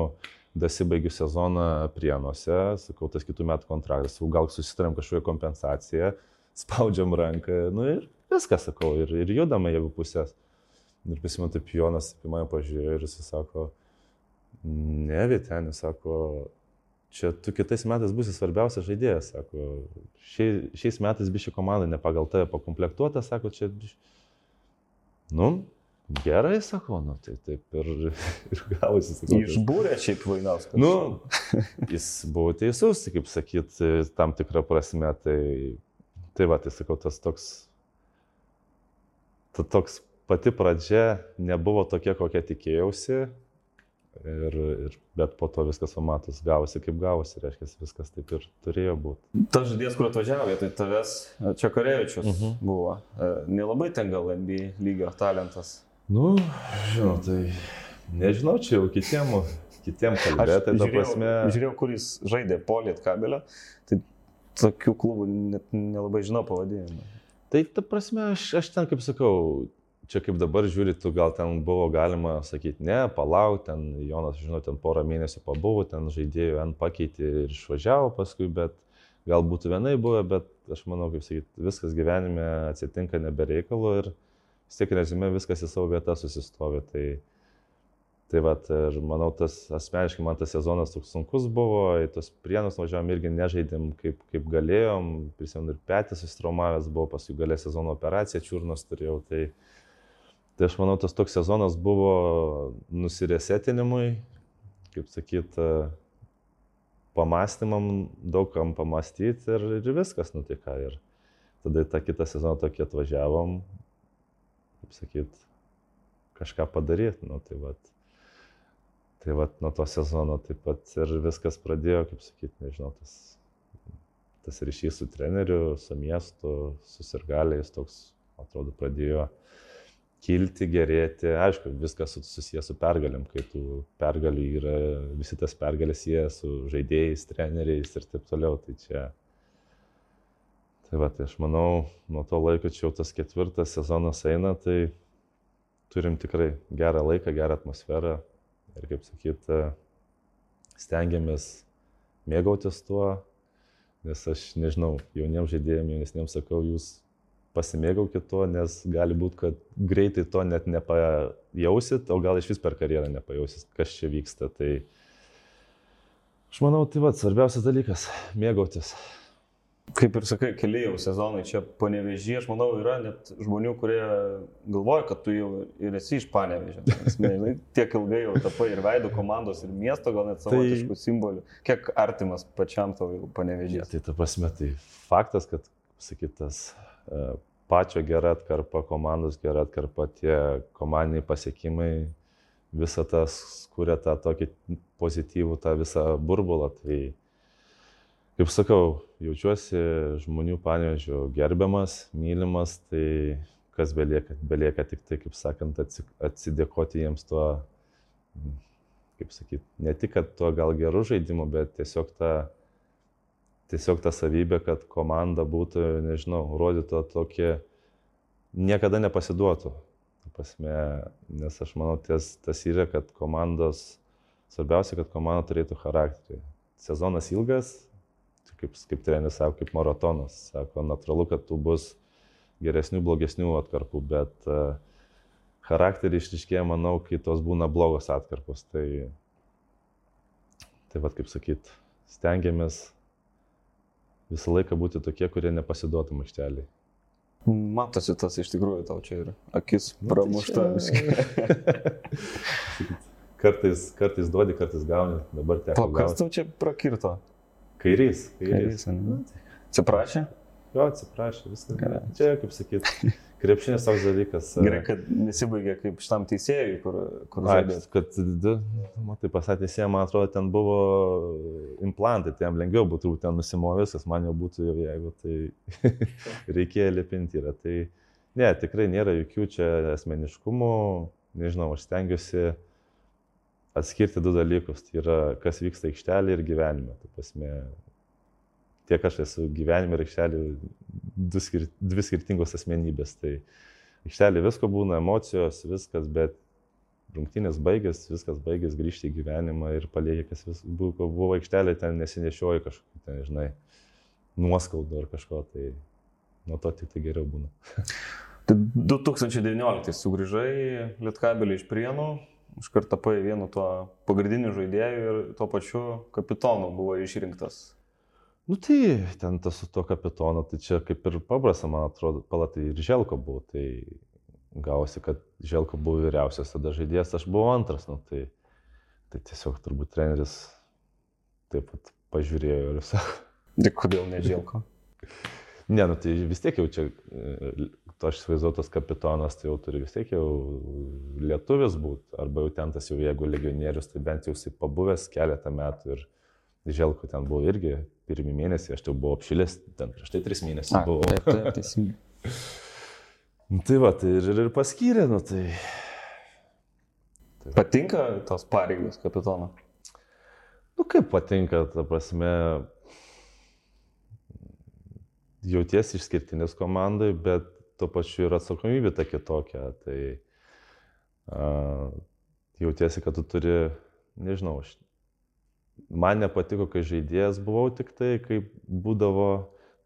dasibaigiu sezoną prienuose, sakau, tas kitų metų kontraktas, sakau, gal susitarėm kažkokią kompensaciją, *laughs* spaudžiam ranką, nu ir viskas, sakau, ir, ir judame jeigu pusės. Ir prisimenu, taip Jonas į mane pažiūrėjo ir jis sako, ne, Vietenis, sako, čia tu kitais metais būsi svarbiausias žaidėjas, sako, šiais, šiais metais biši komanda ne pagal tave pakomplektuota, sako, čia, biši... nu, gerai, sako, nu, tai taip ir, *laughs* ir gavosi. Tai- Išbūrė šiaip Vainauskas. Nu, *laughs* jis buvo teisus, kaip sakyt, tam tikrą prasme, tai, tai va, tai sakau, tas toks, ta toks pati pradžia nebuvo tokia, kokia tikėjausi, Ir, ir, bet po to viskas pamatus gavosi kaip gavosi, reiškia, viskas taip ir turėjo būti. Ta žaidėjas, kur atvažiavo, tai tavęs čia Karevičius uh Mhm. -huh. buvo. Nelabai ten gal NBA lygio talentas. Nu, žinau, tai nežinau, čia jau kitiem, kitiem kalbėti, tai ta prasme. Žiūrėjau, kur jis žaidė Polit kabelio, tai tokių klubų net nelabai žinau pavadinimą. Tai ta prasme, aš, aš ten kaip sakau, čia kaip dabar žiūri, tu gal ten buvo galima sakyti, ne, palauk, ten Jonas, žinau, ten porą mėnesių pabuvo, ten žaidėjų N pakeitė ir išvažiavo paskui, bet gal būtų vienai buvę, bet aš manau, kaip sakyti, viskas gyvenime atsitinka nebereikalo ir vis tiek rezime viskas į savo vietą susistovi. Tai, tai va, ir manau, tas asmeniškai man tas sezonas toks sunkus buvo, į tos prienus važiavom irgi nežaidėm kaip, kaip galėjom, prisimenu ir petys susitraumavęs buvo, paskui galė sezono operaciją čiurnos turėjau. Tai, Tai aš manau, tas toks sezonas buvo nusiresetinimui, kaip sakyt, pamastymam, daugam pamastyti ir, ir viskas nutika. Ir tada tą kitą sezoną tokį atvažiavom, kaip sakyt, kažką padaryti. Nu, tai vat, tai vat nuo to sezono taip pat ir viskas pradėjo, kaip sakyt, nežinau, tas, tas ryšys su treneriu, su miestu, su sirgaliais toks, atrodo, pradėjo kilti, gerėti. Aišku, viskas susijęs su pergalėm, kai tų pergalių yra, visi tas pergalės jie su žaidėjais, treneriais ir taip toliau. Tai čia, tai va, tai aš manau, nuo to laiko čia jau tas ketvirtas sezonas eina, tai turim tikrai gerą laiką, gerą atmosferą ir, kaip sakyt, stengiamės mėgautis tuo, nes aš nežinau, jauniems žaidėjams, jaunesniems sakau, jūs pasimėgaukit tuo, nes gali būti, kad greitai to net nepajausit, o gal iš vis per karjerą nepajausit, kas čia vyksta. Tai aš manau, tai va, svarbiausias dalykas - mėgautis. Kaip ir sakai, keli jau sezonai čia panevežė, aš manau, yra net žmonių, kurie galvoja, kad tu jau ir esi iš panevežė. Tiek ilgai jau tapai ir veidų komandos, ir miesto, gal net savotiškų tai... simbolių. Kiek artimas pačiam tau panevežė. Tai ta prasme, tai faktas, kad, sakytas, pačio gera atkarpa, komandos gera atkarpa, tie komandiniai pasiekimai, visą tas kuria tą tokį pozityvų, tą visą burbulą. Tai, kaip sakau, jaučiuosi žmonių panevežių gerbiamas, mylimas, tai kas belieka, belieka tik tai, kaip sakant, atsidėkoti jiems tuo, kaip sakyti, ne tik, kad tuo gal gerų žaidimų, bet tiesiog tą tiesiog ta savybė, kad komanda būtų, nežinau, rodytų tokį, niekada nepasiduotų. Pasme, nes aš manau, ties, tas yra, kad komandos, svarbiausia, kad komanda turėtų charakterį. Sezonas ilgas, kaip, kaip treneris sako, kaip maratonas. Sako, natūralu, kad tu bus geresnių, blogesnių atkarpų, bet uh, charakterį išriškėja, manau, kai tos būna blogos atkarpos. Tai, tai vad kaip sakyt, stengiamės visą laiką būti tokie, kurie nepasiduotų mašteliai. Matosi tas iš tikrųjų tau čia ir akis pramušta nu, tai čia... *laughs* kartais, kartais duodi, kartais gauni, dabar teko. O kas tau čia prakirto? Kairys. Kairys. Kairys nu, tai- atsiprašė? Jo, atsiprašė, viskas. Gerai. Čia, kaip sakyt, krepšinis toks dalykas. Gerai, kad nesibaigė kaip šitam teisėjui, kur, kur Ai, žaidė. kad, matai, pasakė teisėja, man atrodo, ten buvo implantai, tai jam lengviau būtų ten nusimovęs, kas man jau būtų jau, jeigu tai *laughs* reikėjo lipinti yra. Tai ne, tikrai nėra jokių čia asmeniškumų, nežinau, aš stengiuosi atskirti du dalykus. Tai yra, kas vyksta aikštelė ir gyvenime. Tai pasme, tiek aš esu gyvenime ir aikštelė skir dvi skirtingos asmenybės. Tai aikštelė visko būna, emocijos, viskas, bet rungtynės baigės, viskas baigės, grįžti į gyvenimą ir palieki, kas vis, buvo, buvo aikštelė, ten nesinešioji kažkokį, ten, žinai, nuoskaudų ar kažko, tai nuo to tik tai geriau būna. *laughs* Tai 2019 sugrįžai Lietkabelį iš Prienų, iš karto tapai vienu tuo pagrindiniu žaidėju ir tuo pačiu kapitonu buvo išrinktas. Nu tai ten tas su tuo kapitonu, tai čia kaip ir paprasta, man atrodo, palatai ir Želko buvo, tai gausi, kad Želko buvo vyriausias tada žaidėjas, aš buvau antras, nu tai, tai tiesiog turbūt treneris taip pat pažiūrėjo ir sako. Tai kodėl ne Želko? *laughs* Ne, nu tai vis tiek jau čia, to aš įsivaizduoju, tas kapitonas, tai jau turi vis tiek jau lietuvis būti, arba jau ten tas jau jeigu legionierius, tai bent jau jisai pabuvęs keletą metų ir Želko ten buvo irgi pirmie mėnesiai, aš tai buvau apšilęs, ten prieš tai tris mėnesius buvau. Taip, taip, teisingai. *laughs* Nu, tai va, tai ir, ir paskyrė, nu tai. Patinka tos pareigos kapitono? Nu kaip patinka, ta prasme, jauties išskirtinis komandai, bet tuo pačiu ir atsakomybė ta kitokia. Tai uh, jautiesi, kad tu turi, nežinau, aš, man nepatiko, kai žaidėjas buvau tik tai, kai būdavo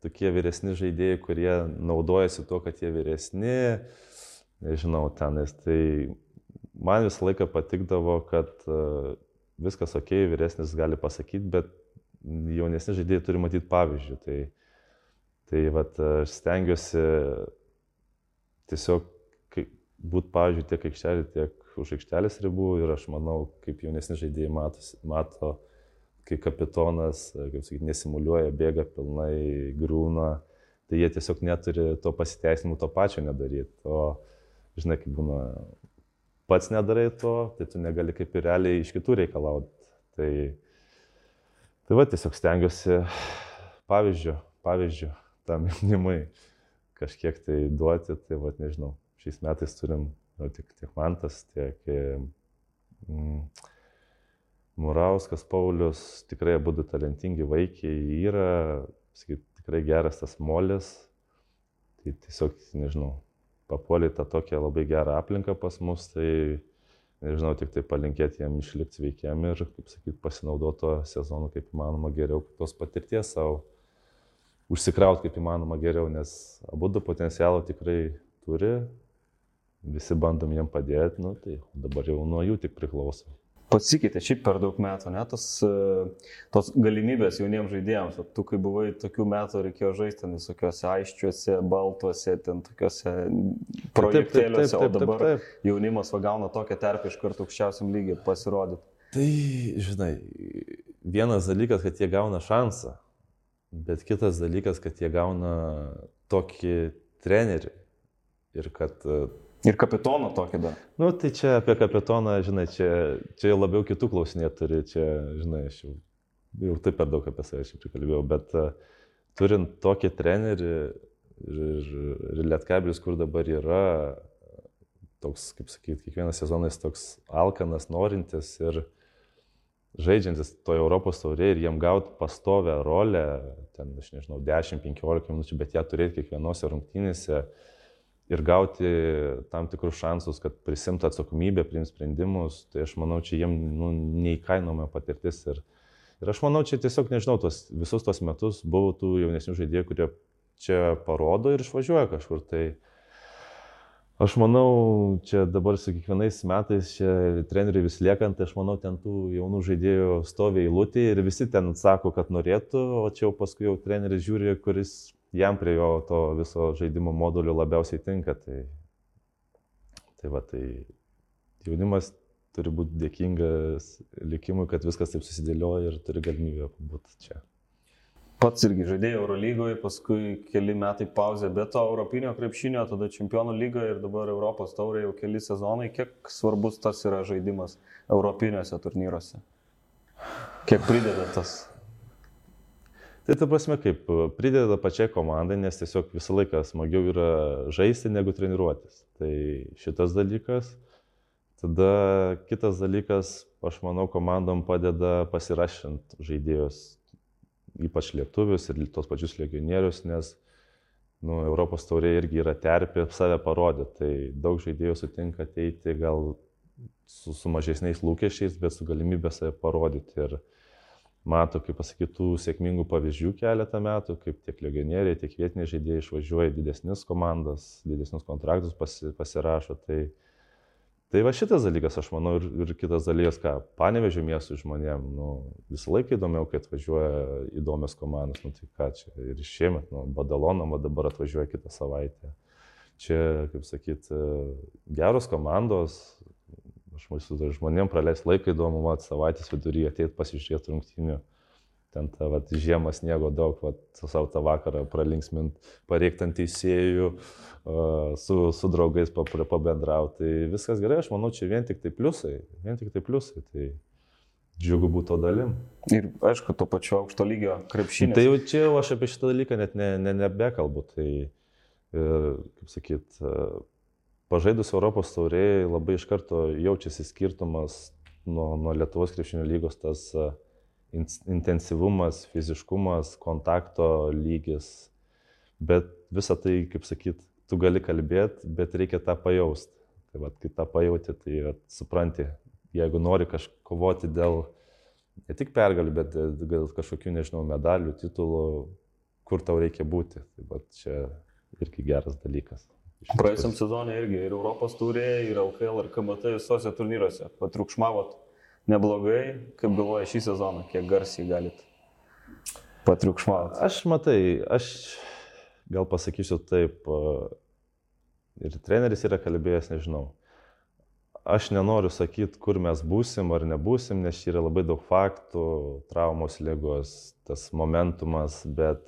tokie vyresni žaidėjai, kurie naudojasi tuo, kad jie vyresni, nežinau, tenais. Tai man visą laiką patikdavo, kad uh, viskas ok, vyresnis gali pasakyti, bet jaunesni žaidėjai turi matyti pavyzdžių. Tai, tai vat, aš stengiuosi tiesiog būti pavyzdžių tiek aikštelė, tiek už aikštelės ribų ir aš manau, kaip jaunesni žaidėjai matos, mato, kai kapitonas, kaip sakyti, nesimuliuoja, bėga pilnai, grūna, tai jie tiesiog neturi to pasiteisinimo to pačio nedaryti. O, žinai, kaip būna, pats nedarai to, tai tu negali kaip ir realiai iš kitų reikalauti. Tai, tai va, tiesiog stengiuosi pavyzdžių, pavyzdžių tam *laughs* jaunimui kažkiek tai duoti, tai va, nežinau, šiais metais turim nu, tiek, tiek Mantas, tiek mm, Murauskas, Paulius, tikrai abu talentingi vaikiai yra, sakyt, tikrai geras tas molis, tai tiesiog, nežinau, papuolė tą tokią labai gerą aplinką pas mus, tai nežinau, tik tai palinkėti jam išlikti sveikiam ir, kaip sakyt, pasinaudoto sezonu kaip įmanoma geriau, tos patirties savo užsikrauti kaip įmanoma geriau, nes abu du potencialo tikrai turi, visi bandom jiem padėti, nu, tai dabar jau nuo jų tik priklauso pasikeitė šiaip per daug metų, net tos, e, tos galimybės jauniems žaidėjams. O tu, kai buvai tokių metų, reikėjo žaisti ten visokiuose aiščiuose, baltuose, ten tokiuose projektėliuose, o dabar taip, taip, taip. jaunimas va gauna tokią terpę iš karto aukščiausiam lygiai pasirodyti. Tai, žinai, vienas dalykas, kad jie gauna šansą, bet kitas dalykas, kad jie gauna tokį trenerį ir kad Ir kapitoną tokį dar. Nu, tai čia apie kapitoną, žinai, čia, čia labiau kitų klausinė turi, čia, žinai, aš jau, jau taip per daug apie save šiaip prikalbėjau, bet uh, turint tokį trenerį ir, ir, ir Lietkabilis, kur dabar yra, toks, kaip sakyti, kiekvienas sezonas toks alkanas, norintis ir žaidžiantis toje Europos taurėje ir jiem gauti pastovę rolę, ten, aš nežinau, 10-15 minučių, bet ją turėti kiekvienose rungtynėse. Uh, ir gauti tam tikrus šansus, kad prisimtų atsakomybę, priims sprendimus, tai aš manau, čia jiem nu, neįkainoma patirtis. Ir, ir aš manau, čia tiesiog, nežinau, tos, visus tos metus buvo tų jaunesnių žaidėjų, kurie čia parodo ir išvažiuoja kažkur. Tai aš manau, čia dabar su kiekvienais metais, čia treneriui vis liekant, tai aš manau, ten tų jaunų žaidėjų stovi eilutė ir visi ten sako, kad norėtų, o čia jau paskui jau treneris žiūri, kuris jam prie jo to viso žaidimo modulio labiausiai tinka. Tai, tai va, tai jaunimas turi būti dėkingas likimui, kad viskas taip susidėlioja ir turi galimybę būti čia. Pats irgi žaidėjai Eurolygoje, paskui keli metai pauzė, bet to Europinio krepšinio, tada Čempionų lygoje ir dabar Europos taurė jau keli sezonai. Kiek svarbus tas yra žaidimas Europiniuose turnyruose? Kiek prideda tas? Tai ta prasme, kaip prideda pačiai komandai, nes tiesiog visą laiką smagiau yra žaisti negu treniruotis. Tai šitas dalykas. Tada kitas dalykas, aš manau, komandom padeda pasirašant žaidėjus ypač lietuvius ir tos pačius legionierius, nes nu, Europos taurė irgi yra terpė save parodyti. Tai daug žaidėjų sutinka ateiti gal su, su mažesniais lūkesčiais, bet su galimybė save parodyti. Ir mato, kaip pasakytų, sėkmingų pavyzdžių keletą metų, kaip tiek legionieriai, tiek vietiniai žaidėjai išvažiuoja didesnis komandas, didesnius kontraktus pasi, pasirašo. Tai, Tai va šitas dalykas, aš manau, ir, ir kitas dalykas, ką panevežiu miestų žmonėm, nu, visą laiką įdomiau, kai atvažiuoja įdomios komandos, nu tai ką čia, ir šiemet, nu, Badalonam, dabar atvažiuoja kitą savaitę. Čia, kaip sakyt, geros komandos, aš mūsų žmonėm praleis laiką įdomu, mat, savaitės viduryje ateit pasižiūrėti rungtynių ten ta vat, žiemą sniego daug, vat, savo tą vakarą pralinksmint, pareikti ant teisėjų, su, su draugais pabendrauti. Tai viskas gerai, aš manau, čia vien tik tai pliusai, vien tik tai pliusai. Tai džiugu būti to dalim. Ir aišku, to pačio aukšto lygio krepšinio. Tai jau čia jau aš apie šitą dalyką net ne, ne, nebekalbu. Tai, ir, kaip sakyt, pažaidus Europos tauriai labai iš karto jaučiasi skirtumas nuo, nuo Lietuvos krepšinio lygos tas uh, intensyvumas, fiziškumas, kontakto lygis, bet visą tai, kaip sakyt, tu gali kalbėti, bet reikia tą pajausti. Tai vad, kai tą pajauti, tai vat, supranti, jeigu nori kažkovoti dėl ne tik pergalių, bet dėl kažkokių, nežinau, medalių, titulų, kur tau reikia būti. Tai vat, čia irgi geras dalykas. Praėjusiam sezonė irgi ir Europos turėjai, ir LKL, ir KMT visose turnyruose. Patriukšmavot neblogai, kaip galvoja šį sezoną, kiek garsiai galit patriukšmauti? Aš matai, aš gal pasakysiu taip, ir treneris yra kalbėjęs, nežinau. Aš nenoriu sakyti, kur mes būsim ar nebūsim, nes čia yra labai daug faktų, traumos lygos, tas momentumas, bet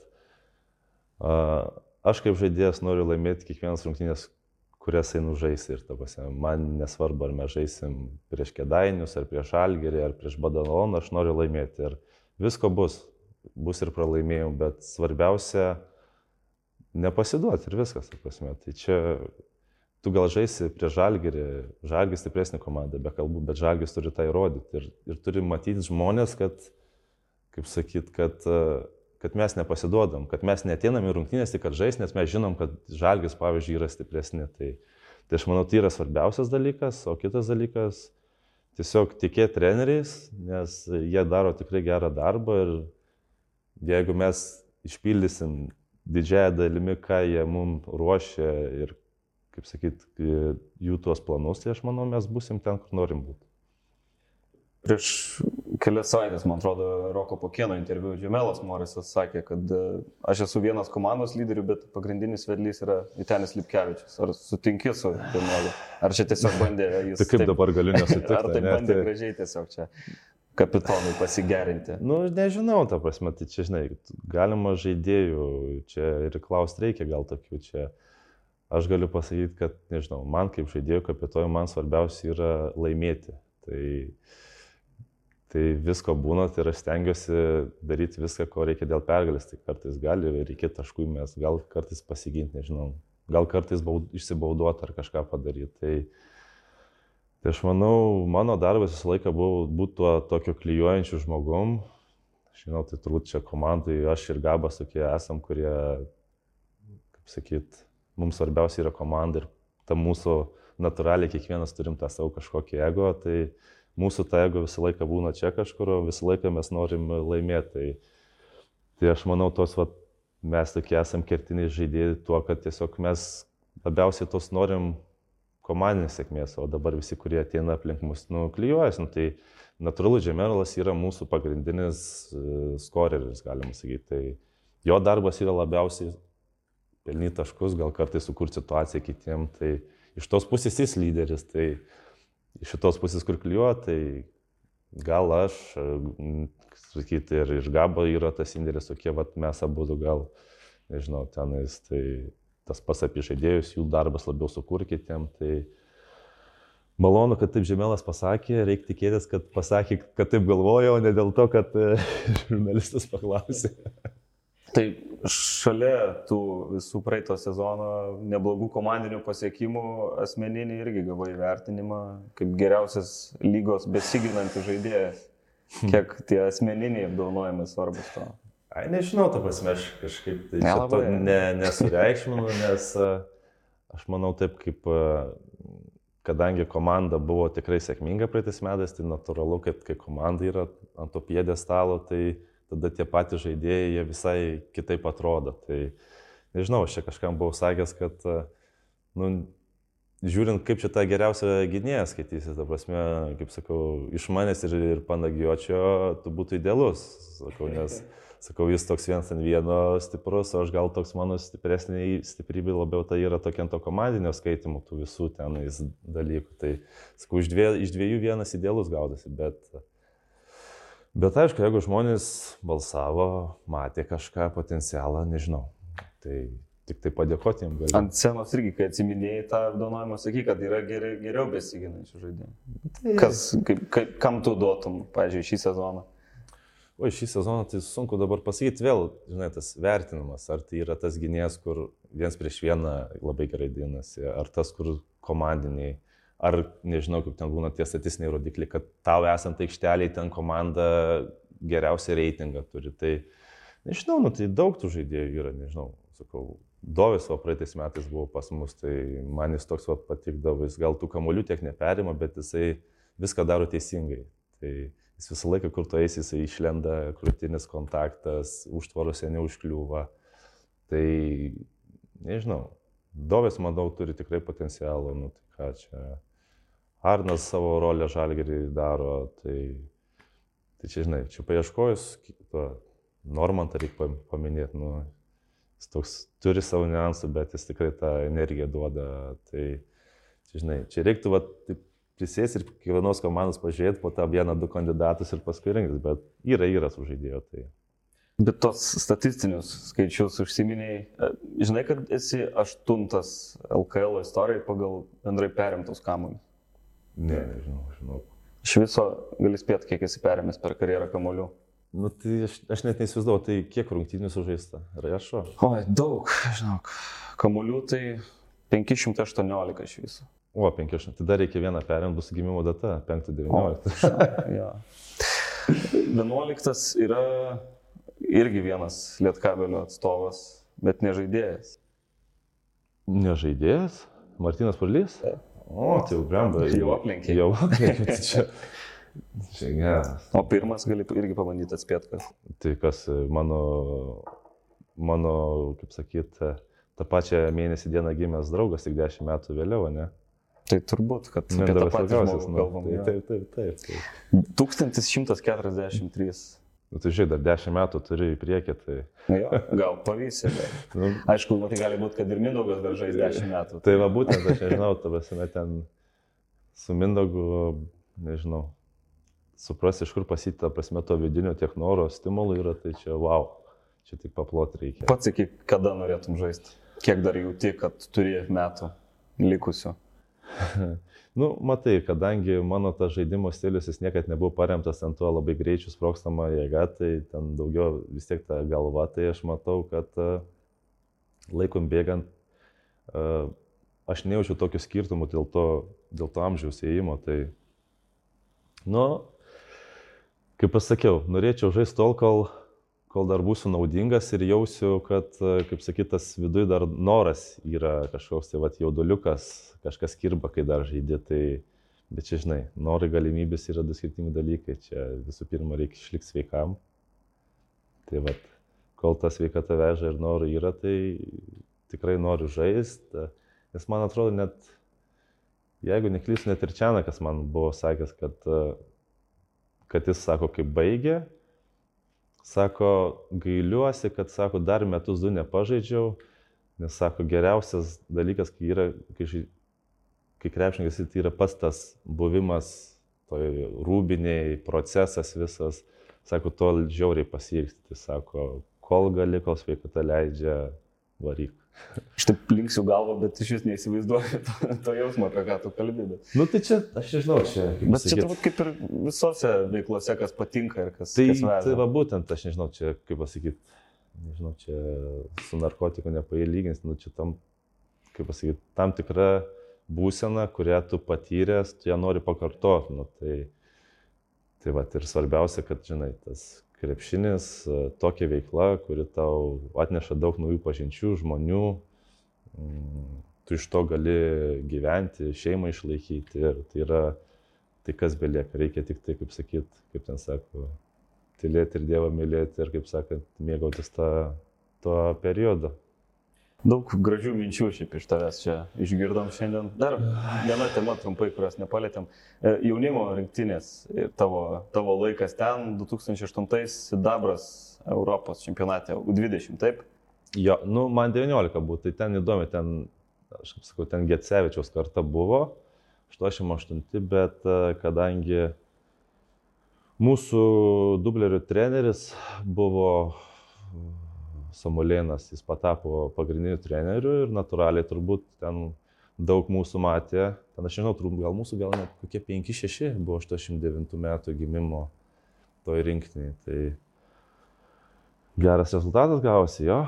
uh, aš kaip žaidėjas noriu laimėti kiekvienas rungtynės, kurias einu žaisti. Ir tapasi, man nesvarbu, ar mes žaisim prieš Kedainius, ar prieš Algerį, ar prieš Badaloną, aš noriu laimėti. Ir visko bus, bus ir pralaimėjimų, bet svarbiausia nepasiduoti ir viskas. Tapasi. Tai čia tu gal žaisi prieš Žalgerį, Žalgis stipresnė komanda, be kalbų, bet Žalgis turi tai įrodyti. Ir, ir turi matyti žmonės, kad, kaip sakyt, kad uh, kad mes nepasiduodam, kad mes neteinam į rungtynės tik kad žais, nes mes žinom, kad žalgis, pavyzdžiui, yra stipresni. Tai, tai aš manau, tai yra svarbiausias dalykas, o kitas dalykas tiesiog tikėti treneriais, nes jie daro tikrai gerą darbą ir jeigu mes išpildysim didžiąją dalimi, ką jie mums ruošia ir, kaip sakyt, jų tuos planus, tai aš manau, mes busim ten, kur norim būti. Prieš kelias savaitės, man atrodo, Roko Pokieno interviu Džemelas Morisas sakė, kad e, aš esu vienas komandos lyderių, bet pagrindinis vedlys yra Vitenis Lipkevičius. Ar sutinki su Džemelu? Ar čia tiesiog bandė *laughs* jis... Tai kaip taip, dabar galiu nesutikti? Ar tai bandė tai... gražiai tiesiog čia kapitonui pasigerinti? Nu, nežinau, ta prasme, tai čia, žinai, galima žaidėjų, čia ir klausti reikia gal tokių čia. Aš galiu pasakyti, kad, nežinau, man kaip žaidėjų kapitonui, man svarbiausia yra laimėti. Tai Tai visko būna tai ir aš stengiuosi daryti viską, ko reikia dėl pergalės. Tai kartais gali reikėti taškų mes, gal kartais pasiginti, nežinau, gal kartais baud, išsibauduoti ar kažką padaryti. Tai, tai aš manau, mano darbas visą laiką buvo būti tuo tokio klyjuojančiu žmogum. Žinau, tai turbūt čia komandai aš ir Gabas tokie esam, kurie, kaip sakyt, mums svarbiausia yra komanda ir ta mūsų natūraliai kiekvienas turim tą savo kažkokį ego. Tai, mūsų ta ego visą laiką būna čia kažkur, visą laiką mes norim laimėti. Tai, tai aš manau, tos vat, mes tokie esam kertiniai žaidėjai tuo, kad tiesiog mes labiausiai tos norim komandinės sėkmės, o dabar visi, kurie ateina aplink mus, nuklyjuojas. Nu, tai natūralu, Džemerolas yra mūsų pagrindinis uh, skoreris, galima sakyti. Tai jo darbas yra labiausiai pelnyti taškus, gal kartais sukurti situaciją kitiem. Tai iš tos pusės jis lyderis. Tai iš šitos pusės, kur kliuoja, tai gal aš, sakyti, ir iš gabo yra tas indėlis, tokie, vat, mes abu gal, nežinau, tenais, tai tas pas apie žaidėjus, jų darbas labiau sukurkitėm, tai malonu, kad taip Žemelas pasakė, reikia tikėtis, kad pasakė, kad taip galvoja, o ne dėl to, kad *laughs* žurnalistas paklausė. Tai šalia tų visų praeito sezono neblogų komandinių pasiekimų asmeninį irgi gavai vertinimą kaip geriausias lygos besiginantis žaidėjas. Hmm. Kiek tie asmeniniai apdovanojimai svarbus to? Ai, nežinau, ta prasme, aš kažkaip tai Nelabai. ne, nesureikšminu, nes aš manau taip, kaip kadangi komanda buvo tikrai sėkminga praeitais metais, tai natūralu, kad kai komanda yra ant to piedė stalo, tai tada tie patys žaidėjai, jie visai kitaip atrodo. Tai nežinau, aš čia kažkam buvau sakęs, kad, nu, žiūrint, kaip čia tą geriausią gynėją skaitysi, ta prasme, kaip sakau, iš manęs ir, ir panagiočio, tu būtų idealus, sakau, nes, *laughs* sakau, jis toks vienas ant vieno stiprus, o aš gal toks mano stipresnė stiprybė labiau tai yra tokia to komandinio skaitimo, tų visų tenais dalykų. Tai, sakau, iš dviejų, iš dviejų vienas idealus gaudasi, bet Bet aišku, jeigu žmonės balsavo, matė kažką potencialą, nežinau. Tai tik tai padėkoti jiems galiu. Ant scenos irgi, kai atsiminėjai tą apdovanojimą, sakai, kad yra geri, geriau besiginančių žaidėjų. Tai... Kas, kaip, kaip, kam tu duotum, pažiūrėjau, šį sezoną? O šį sezoną tai sunku dabar pasakyti vėl, žinai, tas vertinimas, ar tai yra tas gynėjas, kur viens prieš vieną labai gerai dinasi, ar tas, kur komandiniai ar nežinau, kaip ten būna tie statistiniai rodikliai, kad tau esant aikšteliai ten komanda geriausią reitingą turi. Tai nežinau, nu, tai daug tų žaidėjų yra, nežinau, sakau. Dovis va praeitais metais buvo pas mus, tai man jis toks va patikdavo, jis gal tų kamolių tiek neperima, bet jisai viską daro teisingai. Tai jis visą laiką, kur tu eisi, jisai išlenda, krūtinis kontaktas, užtvarose neužkliūva. Tai nežinau, Dovis, manau, turi tikrai potencialą, nu tai ką čia Arnas savo rolę žalgerį daro, tai, tai čia, žinai, čia paieškojus, Normantą reikia paminėti, nu, jis toks turi savo niuansų, bet jis tikrai tą energiją duoda. Tai, čia, žinai, čia reiktų va, prisės ir kiekvienos komandos pažiūrėti po tą vieną, du kandidatus ir paskui rinktis, bet yra yra su žaidėjo. Tai. Bet tos statistinius skaičius užsiminiai, e, žinai, kad esi aštuntas LKL istorijoje pagal bendrai perimtus kamuolius. Ne, nežinau, žinau. Iš viso gali spėti, kiek esi perėmęs per karjerą kamuolių. Nu, tai aš, aš net neįsivaizduoju, tai kiek rungtynių sužaista. Rašo? Oi, daug, žinok. Kamuolių tai 518 iš viso. O, 500. Tai dar reikia vieną perimti, bus gimimo data, 5-19. ja. 11 yra irgi vienas Lietkabelio atstovas, bet nežaidėjas. Nežaidėjas? Martinas Purlys? Taip. O, tai jau bramba. Jau aplenkė. Jau aplenkė. Tai čia, čia geras. O pirmas gali irgi pabandyti atspėti, kas. Tai kas mano, mano, kaip sakyt, tą pačią mėnesį dieną gimęs draugas, tik dešimt metų vėliau, ne? Tai turbūt, kad apie tą patį žmogų nu, kalbam. Tai, taip, taip, taip, taip. 1143 Nu, tai žiūrėk, dar dešimt metų turi į priekį. Tai... Nu, jo, gal pavysi, bet. nu, Aišku, tai gali būti, kad ir Mindaugas dar žais dešimt metų. Tai va būtent, aš nežinau, tavasime ten su Mindaugu, nežinau, supras, iš kur pasitė, prasme, to vidinio tiek noro, stimulų yra, tai čia wow, čia tik paplot reikia. Pats sakyk, kada norėtum žaisti, kiek dar jauti, kad turi metų likusių. *laughs* Nu, matai, kadangi mano tas žaidimo stilius jis niekada nebuvo paremtas ant tuo labai greičiu sprokstama jėga, tai ten daugiau vis tiek ta galva, tai aš matau, kad uh, laikom bėgant uh, aš nejaučiu tokių skirtumų dėl to, dėl to amžiaus įėjimo. Tai, nu, kaip pasakiau, norėčiau žaisti tol, kol, kol dar būsiu naudingas ir jausiu, kad, kaip sakytas, viduje dar noras yra kažkoks tai vad jauduliukas kažkas kirba, kai dar žaidė, tai, bet čia žinai, norai galimybės yra du skirtingi dalykai, čia visų pirma reikia išlikti sveikam. Tai vad, kol ta sveikata veža ir norai yra, tai tikrai noriu žaisti, nes man atrodo net, jeigu neklysiu, net ir Čianakas man buvo sakęs, kad, kad jis sako, kai baigė, sako, gailiuosi, kad, sako, dar metus du nepažaidžiau, nes, sako, geriausias dalykas, kai yra, kai kai krepšininkas tai yra pats tas buvimas toj rūbiniai, procesas visas, sako, tol žiauriai pasiekti, tai sako, kol gali, kol sveikata leidžia, varyk. Aš taip linksiu galvą, bet iš vis neįsivaizduoju to, to jausmo, apie ką tu kalbė. Bet... Nu tai čia, aš nežinau, čia. Bet čia turbūt kaip ir visose veiklose, kas patinka ir kas. Tai, kas tai va būtent, aš nežinau, čia, kaip pasakyti, nežinau, čia su narkotiku nepailygins, nu čia tam, kaip pasakyti, tam tikra būsena, kurią tu patyręs, tu ją nori pakartoti. Nu, tai, tai va ir svarbiausia, kad, žinai, tas krepšinis, e, tokia veikla, kuri tau atneša daug naujų pažinčių, žmonių, mm, tu iš to gali gyventi, šeimą išlaikyti ir tai yra tai, kas belieka. Reikia tik tai, kaip sakyt, kaip ten sako, tylėti ir Dievą mylėti ir, kaip sakant, mėgautis tą, tuo periodu. Daug gražių minčių šiaip iš tavęs čia išgirdom šiandien. Dar viena tema trumpai, kurios nepalėtėm. E, jaunimo rinktinės ir tavo, tavo laikas ten, 2008 Sidabras Europos čempionate U20, taip? Jo, nu, man 19 buvo, tai ten įdomi, ten, aš kaip sakau, ten Getsevičiaus karta buvo, 88, bet e, kadangi mūsų dublerių treneris buvo Samulėnas, jis patapo pagrindiniu treneriu ir natūraliai turbūt ten daug mūsų matė, ten aš žinau, turbūt gal mūsų gal net kokie 5-6 buvo 89 metų gimimo toj rinktiniai. Tai geras rezultatas gavosi jo.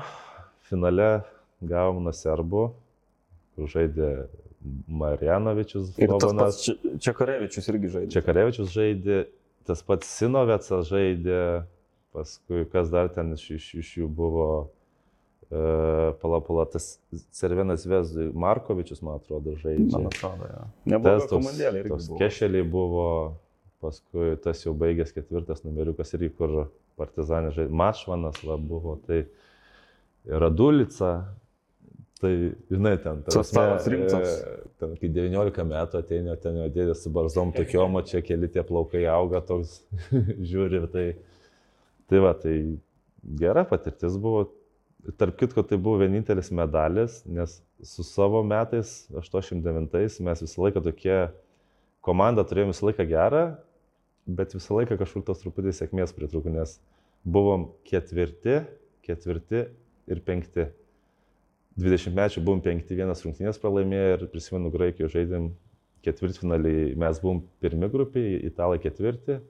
Finale gavom nuo serbų, kur žaidė Marjanovičius. Ir tas pats Čekarevičius irgi žaidė. Čekarevičius žaidė, tas pats Sinovecas žaidė, Paskui, kas dar ten iš, iš, iš jų buvo, e, palapala, tas Cervenas Vezui Markovičius, man atrodo, žaidžia. Man atrodo, jo. Nebuvo komandėlė. Tos kešeliai buvo, paskui tas jau baigęs ketvirtas numeriukas ir į kur partizanė žaidžia. Mašvanas va, buvo, tai Radulica, tai, žinai, ten. Tas tavas rimtas. E, ten, kai 19 metų ateina, ten jau dėdė su barzom tokiom, o čia keli tie plaukai auga, toks *laughs* žiūri, tai Tai va, tai gera patirtis buvo. Tarp kitko, tai buvo vienintelis medalis, nes su savo metais, 89, mes visą laiką tokie, komanda turėjome visą laiką gerą, bet visą laiką kažkur tos truputį sėkmės pritrūko, nes buvom ketvirti, ketvirti ir penkti. 20 mečių buvom penkti, vienas rungtynės pralaimėję ir prisimenu, Graikijoje žaidėm ketvirtfinalį, mes buvom pirmi grupiai, italai ketvirti,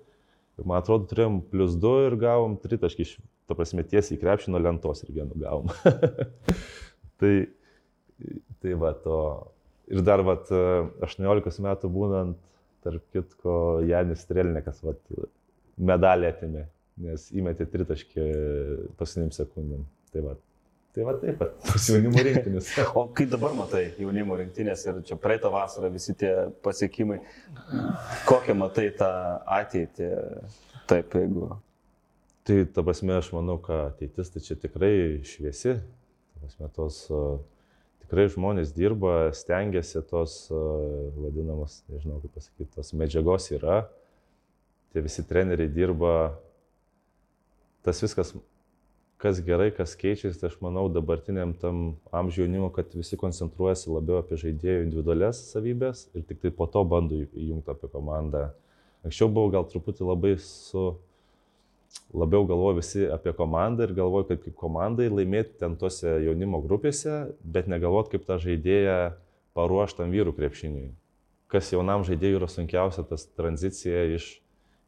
Man atrodo, turėjom plus 2 ir gavom 3 taškai, ta prasme, tiesiai į krepšį nuo lentos ir vieną gavom. *laughs* tai, tai va to. Ir dar va 18 metų būnant, tarp kitko, Janis Strelnikas va medalį atimė, nes įmetė 3 taškį paskutiniam sekundėm. Tai va, Tai va taip pat, tas jaunimo rinktinės. *laughs* o kai dabar matai jaunimo rinktinės ir čia praeitą vasarą visi tie pasiekimai, kokią matai tą ateitį, taip jeigu. Tai ta prasme, aš manau, kad ateitis tai čia tikrai šviesi. Ta prasme, tos tikrai žmonės dirba, stengiasi tos vadinamos, nežinau kaip pasakyti, tos medžiagos yra. Tie visi treneriai dirba. Tas viskas kas gerai, kas keičiasi, tai aš manau dabartiniam tam amžiuje jaunimo, kad visi koncentruojasi labiau apie žaidėjų individualias savybės ir tik tai po to bando įjungti apie komandą. Anksčiau buvau gal truputį labai su, labiau galvoju visi apie komandą ir galvoju, kaip, kaip komandai laimėti ten tose jaunimo grupėse, bet negalvot, kaip tą žaidėją paruoštam vyrų krepšiniui. Kas jaunam žaidėjui yra sunkiausia, tas tranzicija iš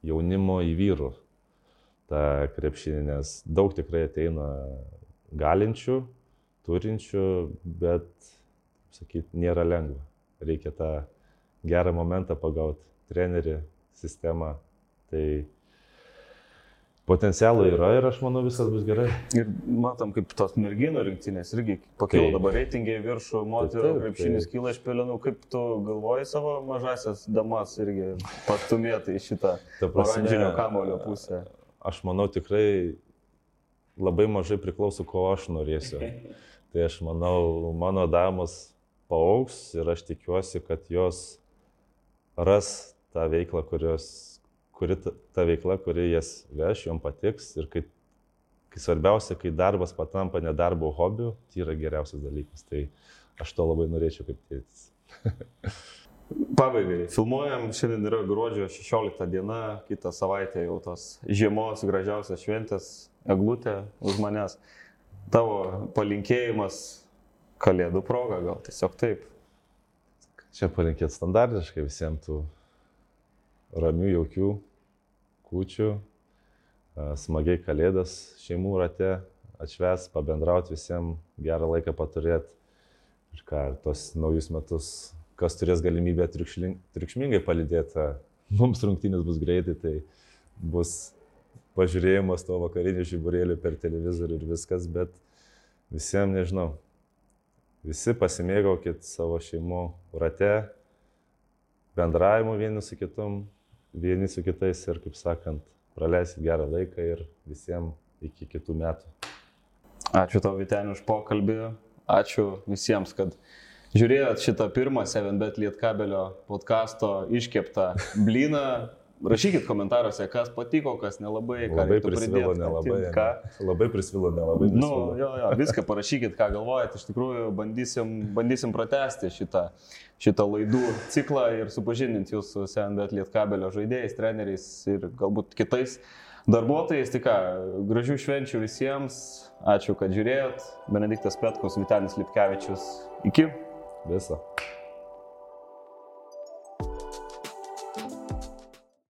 jaunimo į vyrų tą krepšinį, nes daug tikrai ateina galinčių, turinčių, bet, sakyt, nėra lengva. Reikia tą gerą momentą pagauti, trenerį, sistemą. Tai potencialų yra ir aš manau viskas bus gerai. Ir matom, kaip tos merginų rinktinės irgi pakilo tai, dabar reitingai viršų, moterų tai, krepšinis tai. kyla iš pelenų. Kaip tu galvoji savo mažasias damas irgi pastumėti į šitą oranžinio kamulio pusę? Aš manau tikrai labai mažai priklauso, ko aš norėsiu. *laughs* Tai aš manau, mano damos paauks ir aš tikiuosi, kad jos ras tą veiklą, kurios, kuri ta, ta veikla, kuri jas veš, jom patiks ir kai, kai svarbiausia, kai darbas patampa nedarbo hobiu, tai yra geriausias dalykas. Tai aš to labai norėčiau kaip tėtis. *laughs* Pabaigai, filmuojam, šiandien yra gruodžio 16 diena, kitą savaitę jau tos žiemos gražiausias šventės, eglutė už manęs. Tavo palinkėjimas kalėdų proga, gal tiesiog taip. Čia palinkėt standartiškai visiems tų ramių, jaukių kūčių, a, smagiai kalėdas šeimų rate, atšves, pabendrauti visiems, gerą laiką paturėti ir ką, tos naujus metus, kas turės galimybę triukšmingai palidėti, mums rungtynės bus greitai, tai bus pažiūrėjimas to vakarinio žiburėlio per televizorių ir viskas, bet visiems nežinau, visi pasimėgaukit savo šeimų rate, bendravimu vieni su kitum, vieni su kitais ir, kaip sakant, praleisit gerą laiką ir visiems iki kitų metų. Ačiū tau, Vitenį, už pokalbį. Ačiū visiems, kad žiūrėjot šitą pirmą 7bet Lietkabelio podkasto iškeptą blyną. Rašykit komentaruose, kas patiko, kas nelabai. Labai prisvilo, nelabai. Ką? Labai prisvilo, nelabai. Nu, jo, jo, viską parašykit, ką galvojat. Iš tikrųjų, bandysim, bandysim pratesti šitą, šitą laidų ciklą ir supažindinti jūs su SNBT Lietkabelio žaidėjais, treneriais ir galbūt kitais darbuotojais. Tai ką, gražių švenčių visiems. Ačiū, kad žiūrėjot. Benediktas Petkus, Vitanis Lipkevičius. Iki. Beleza?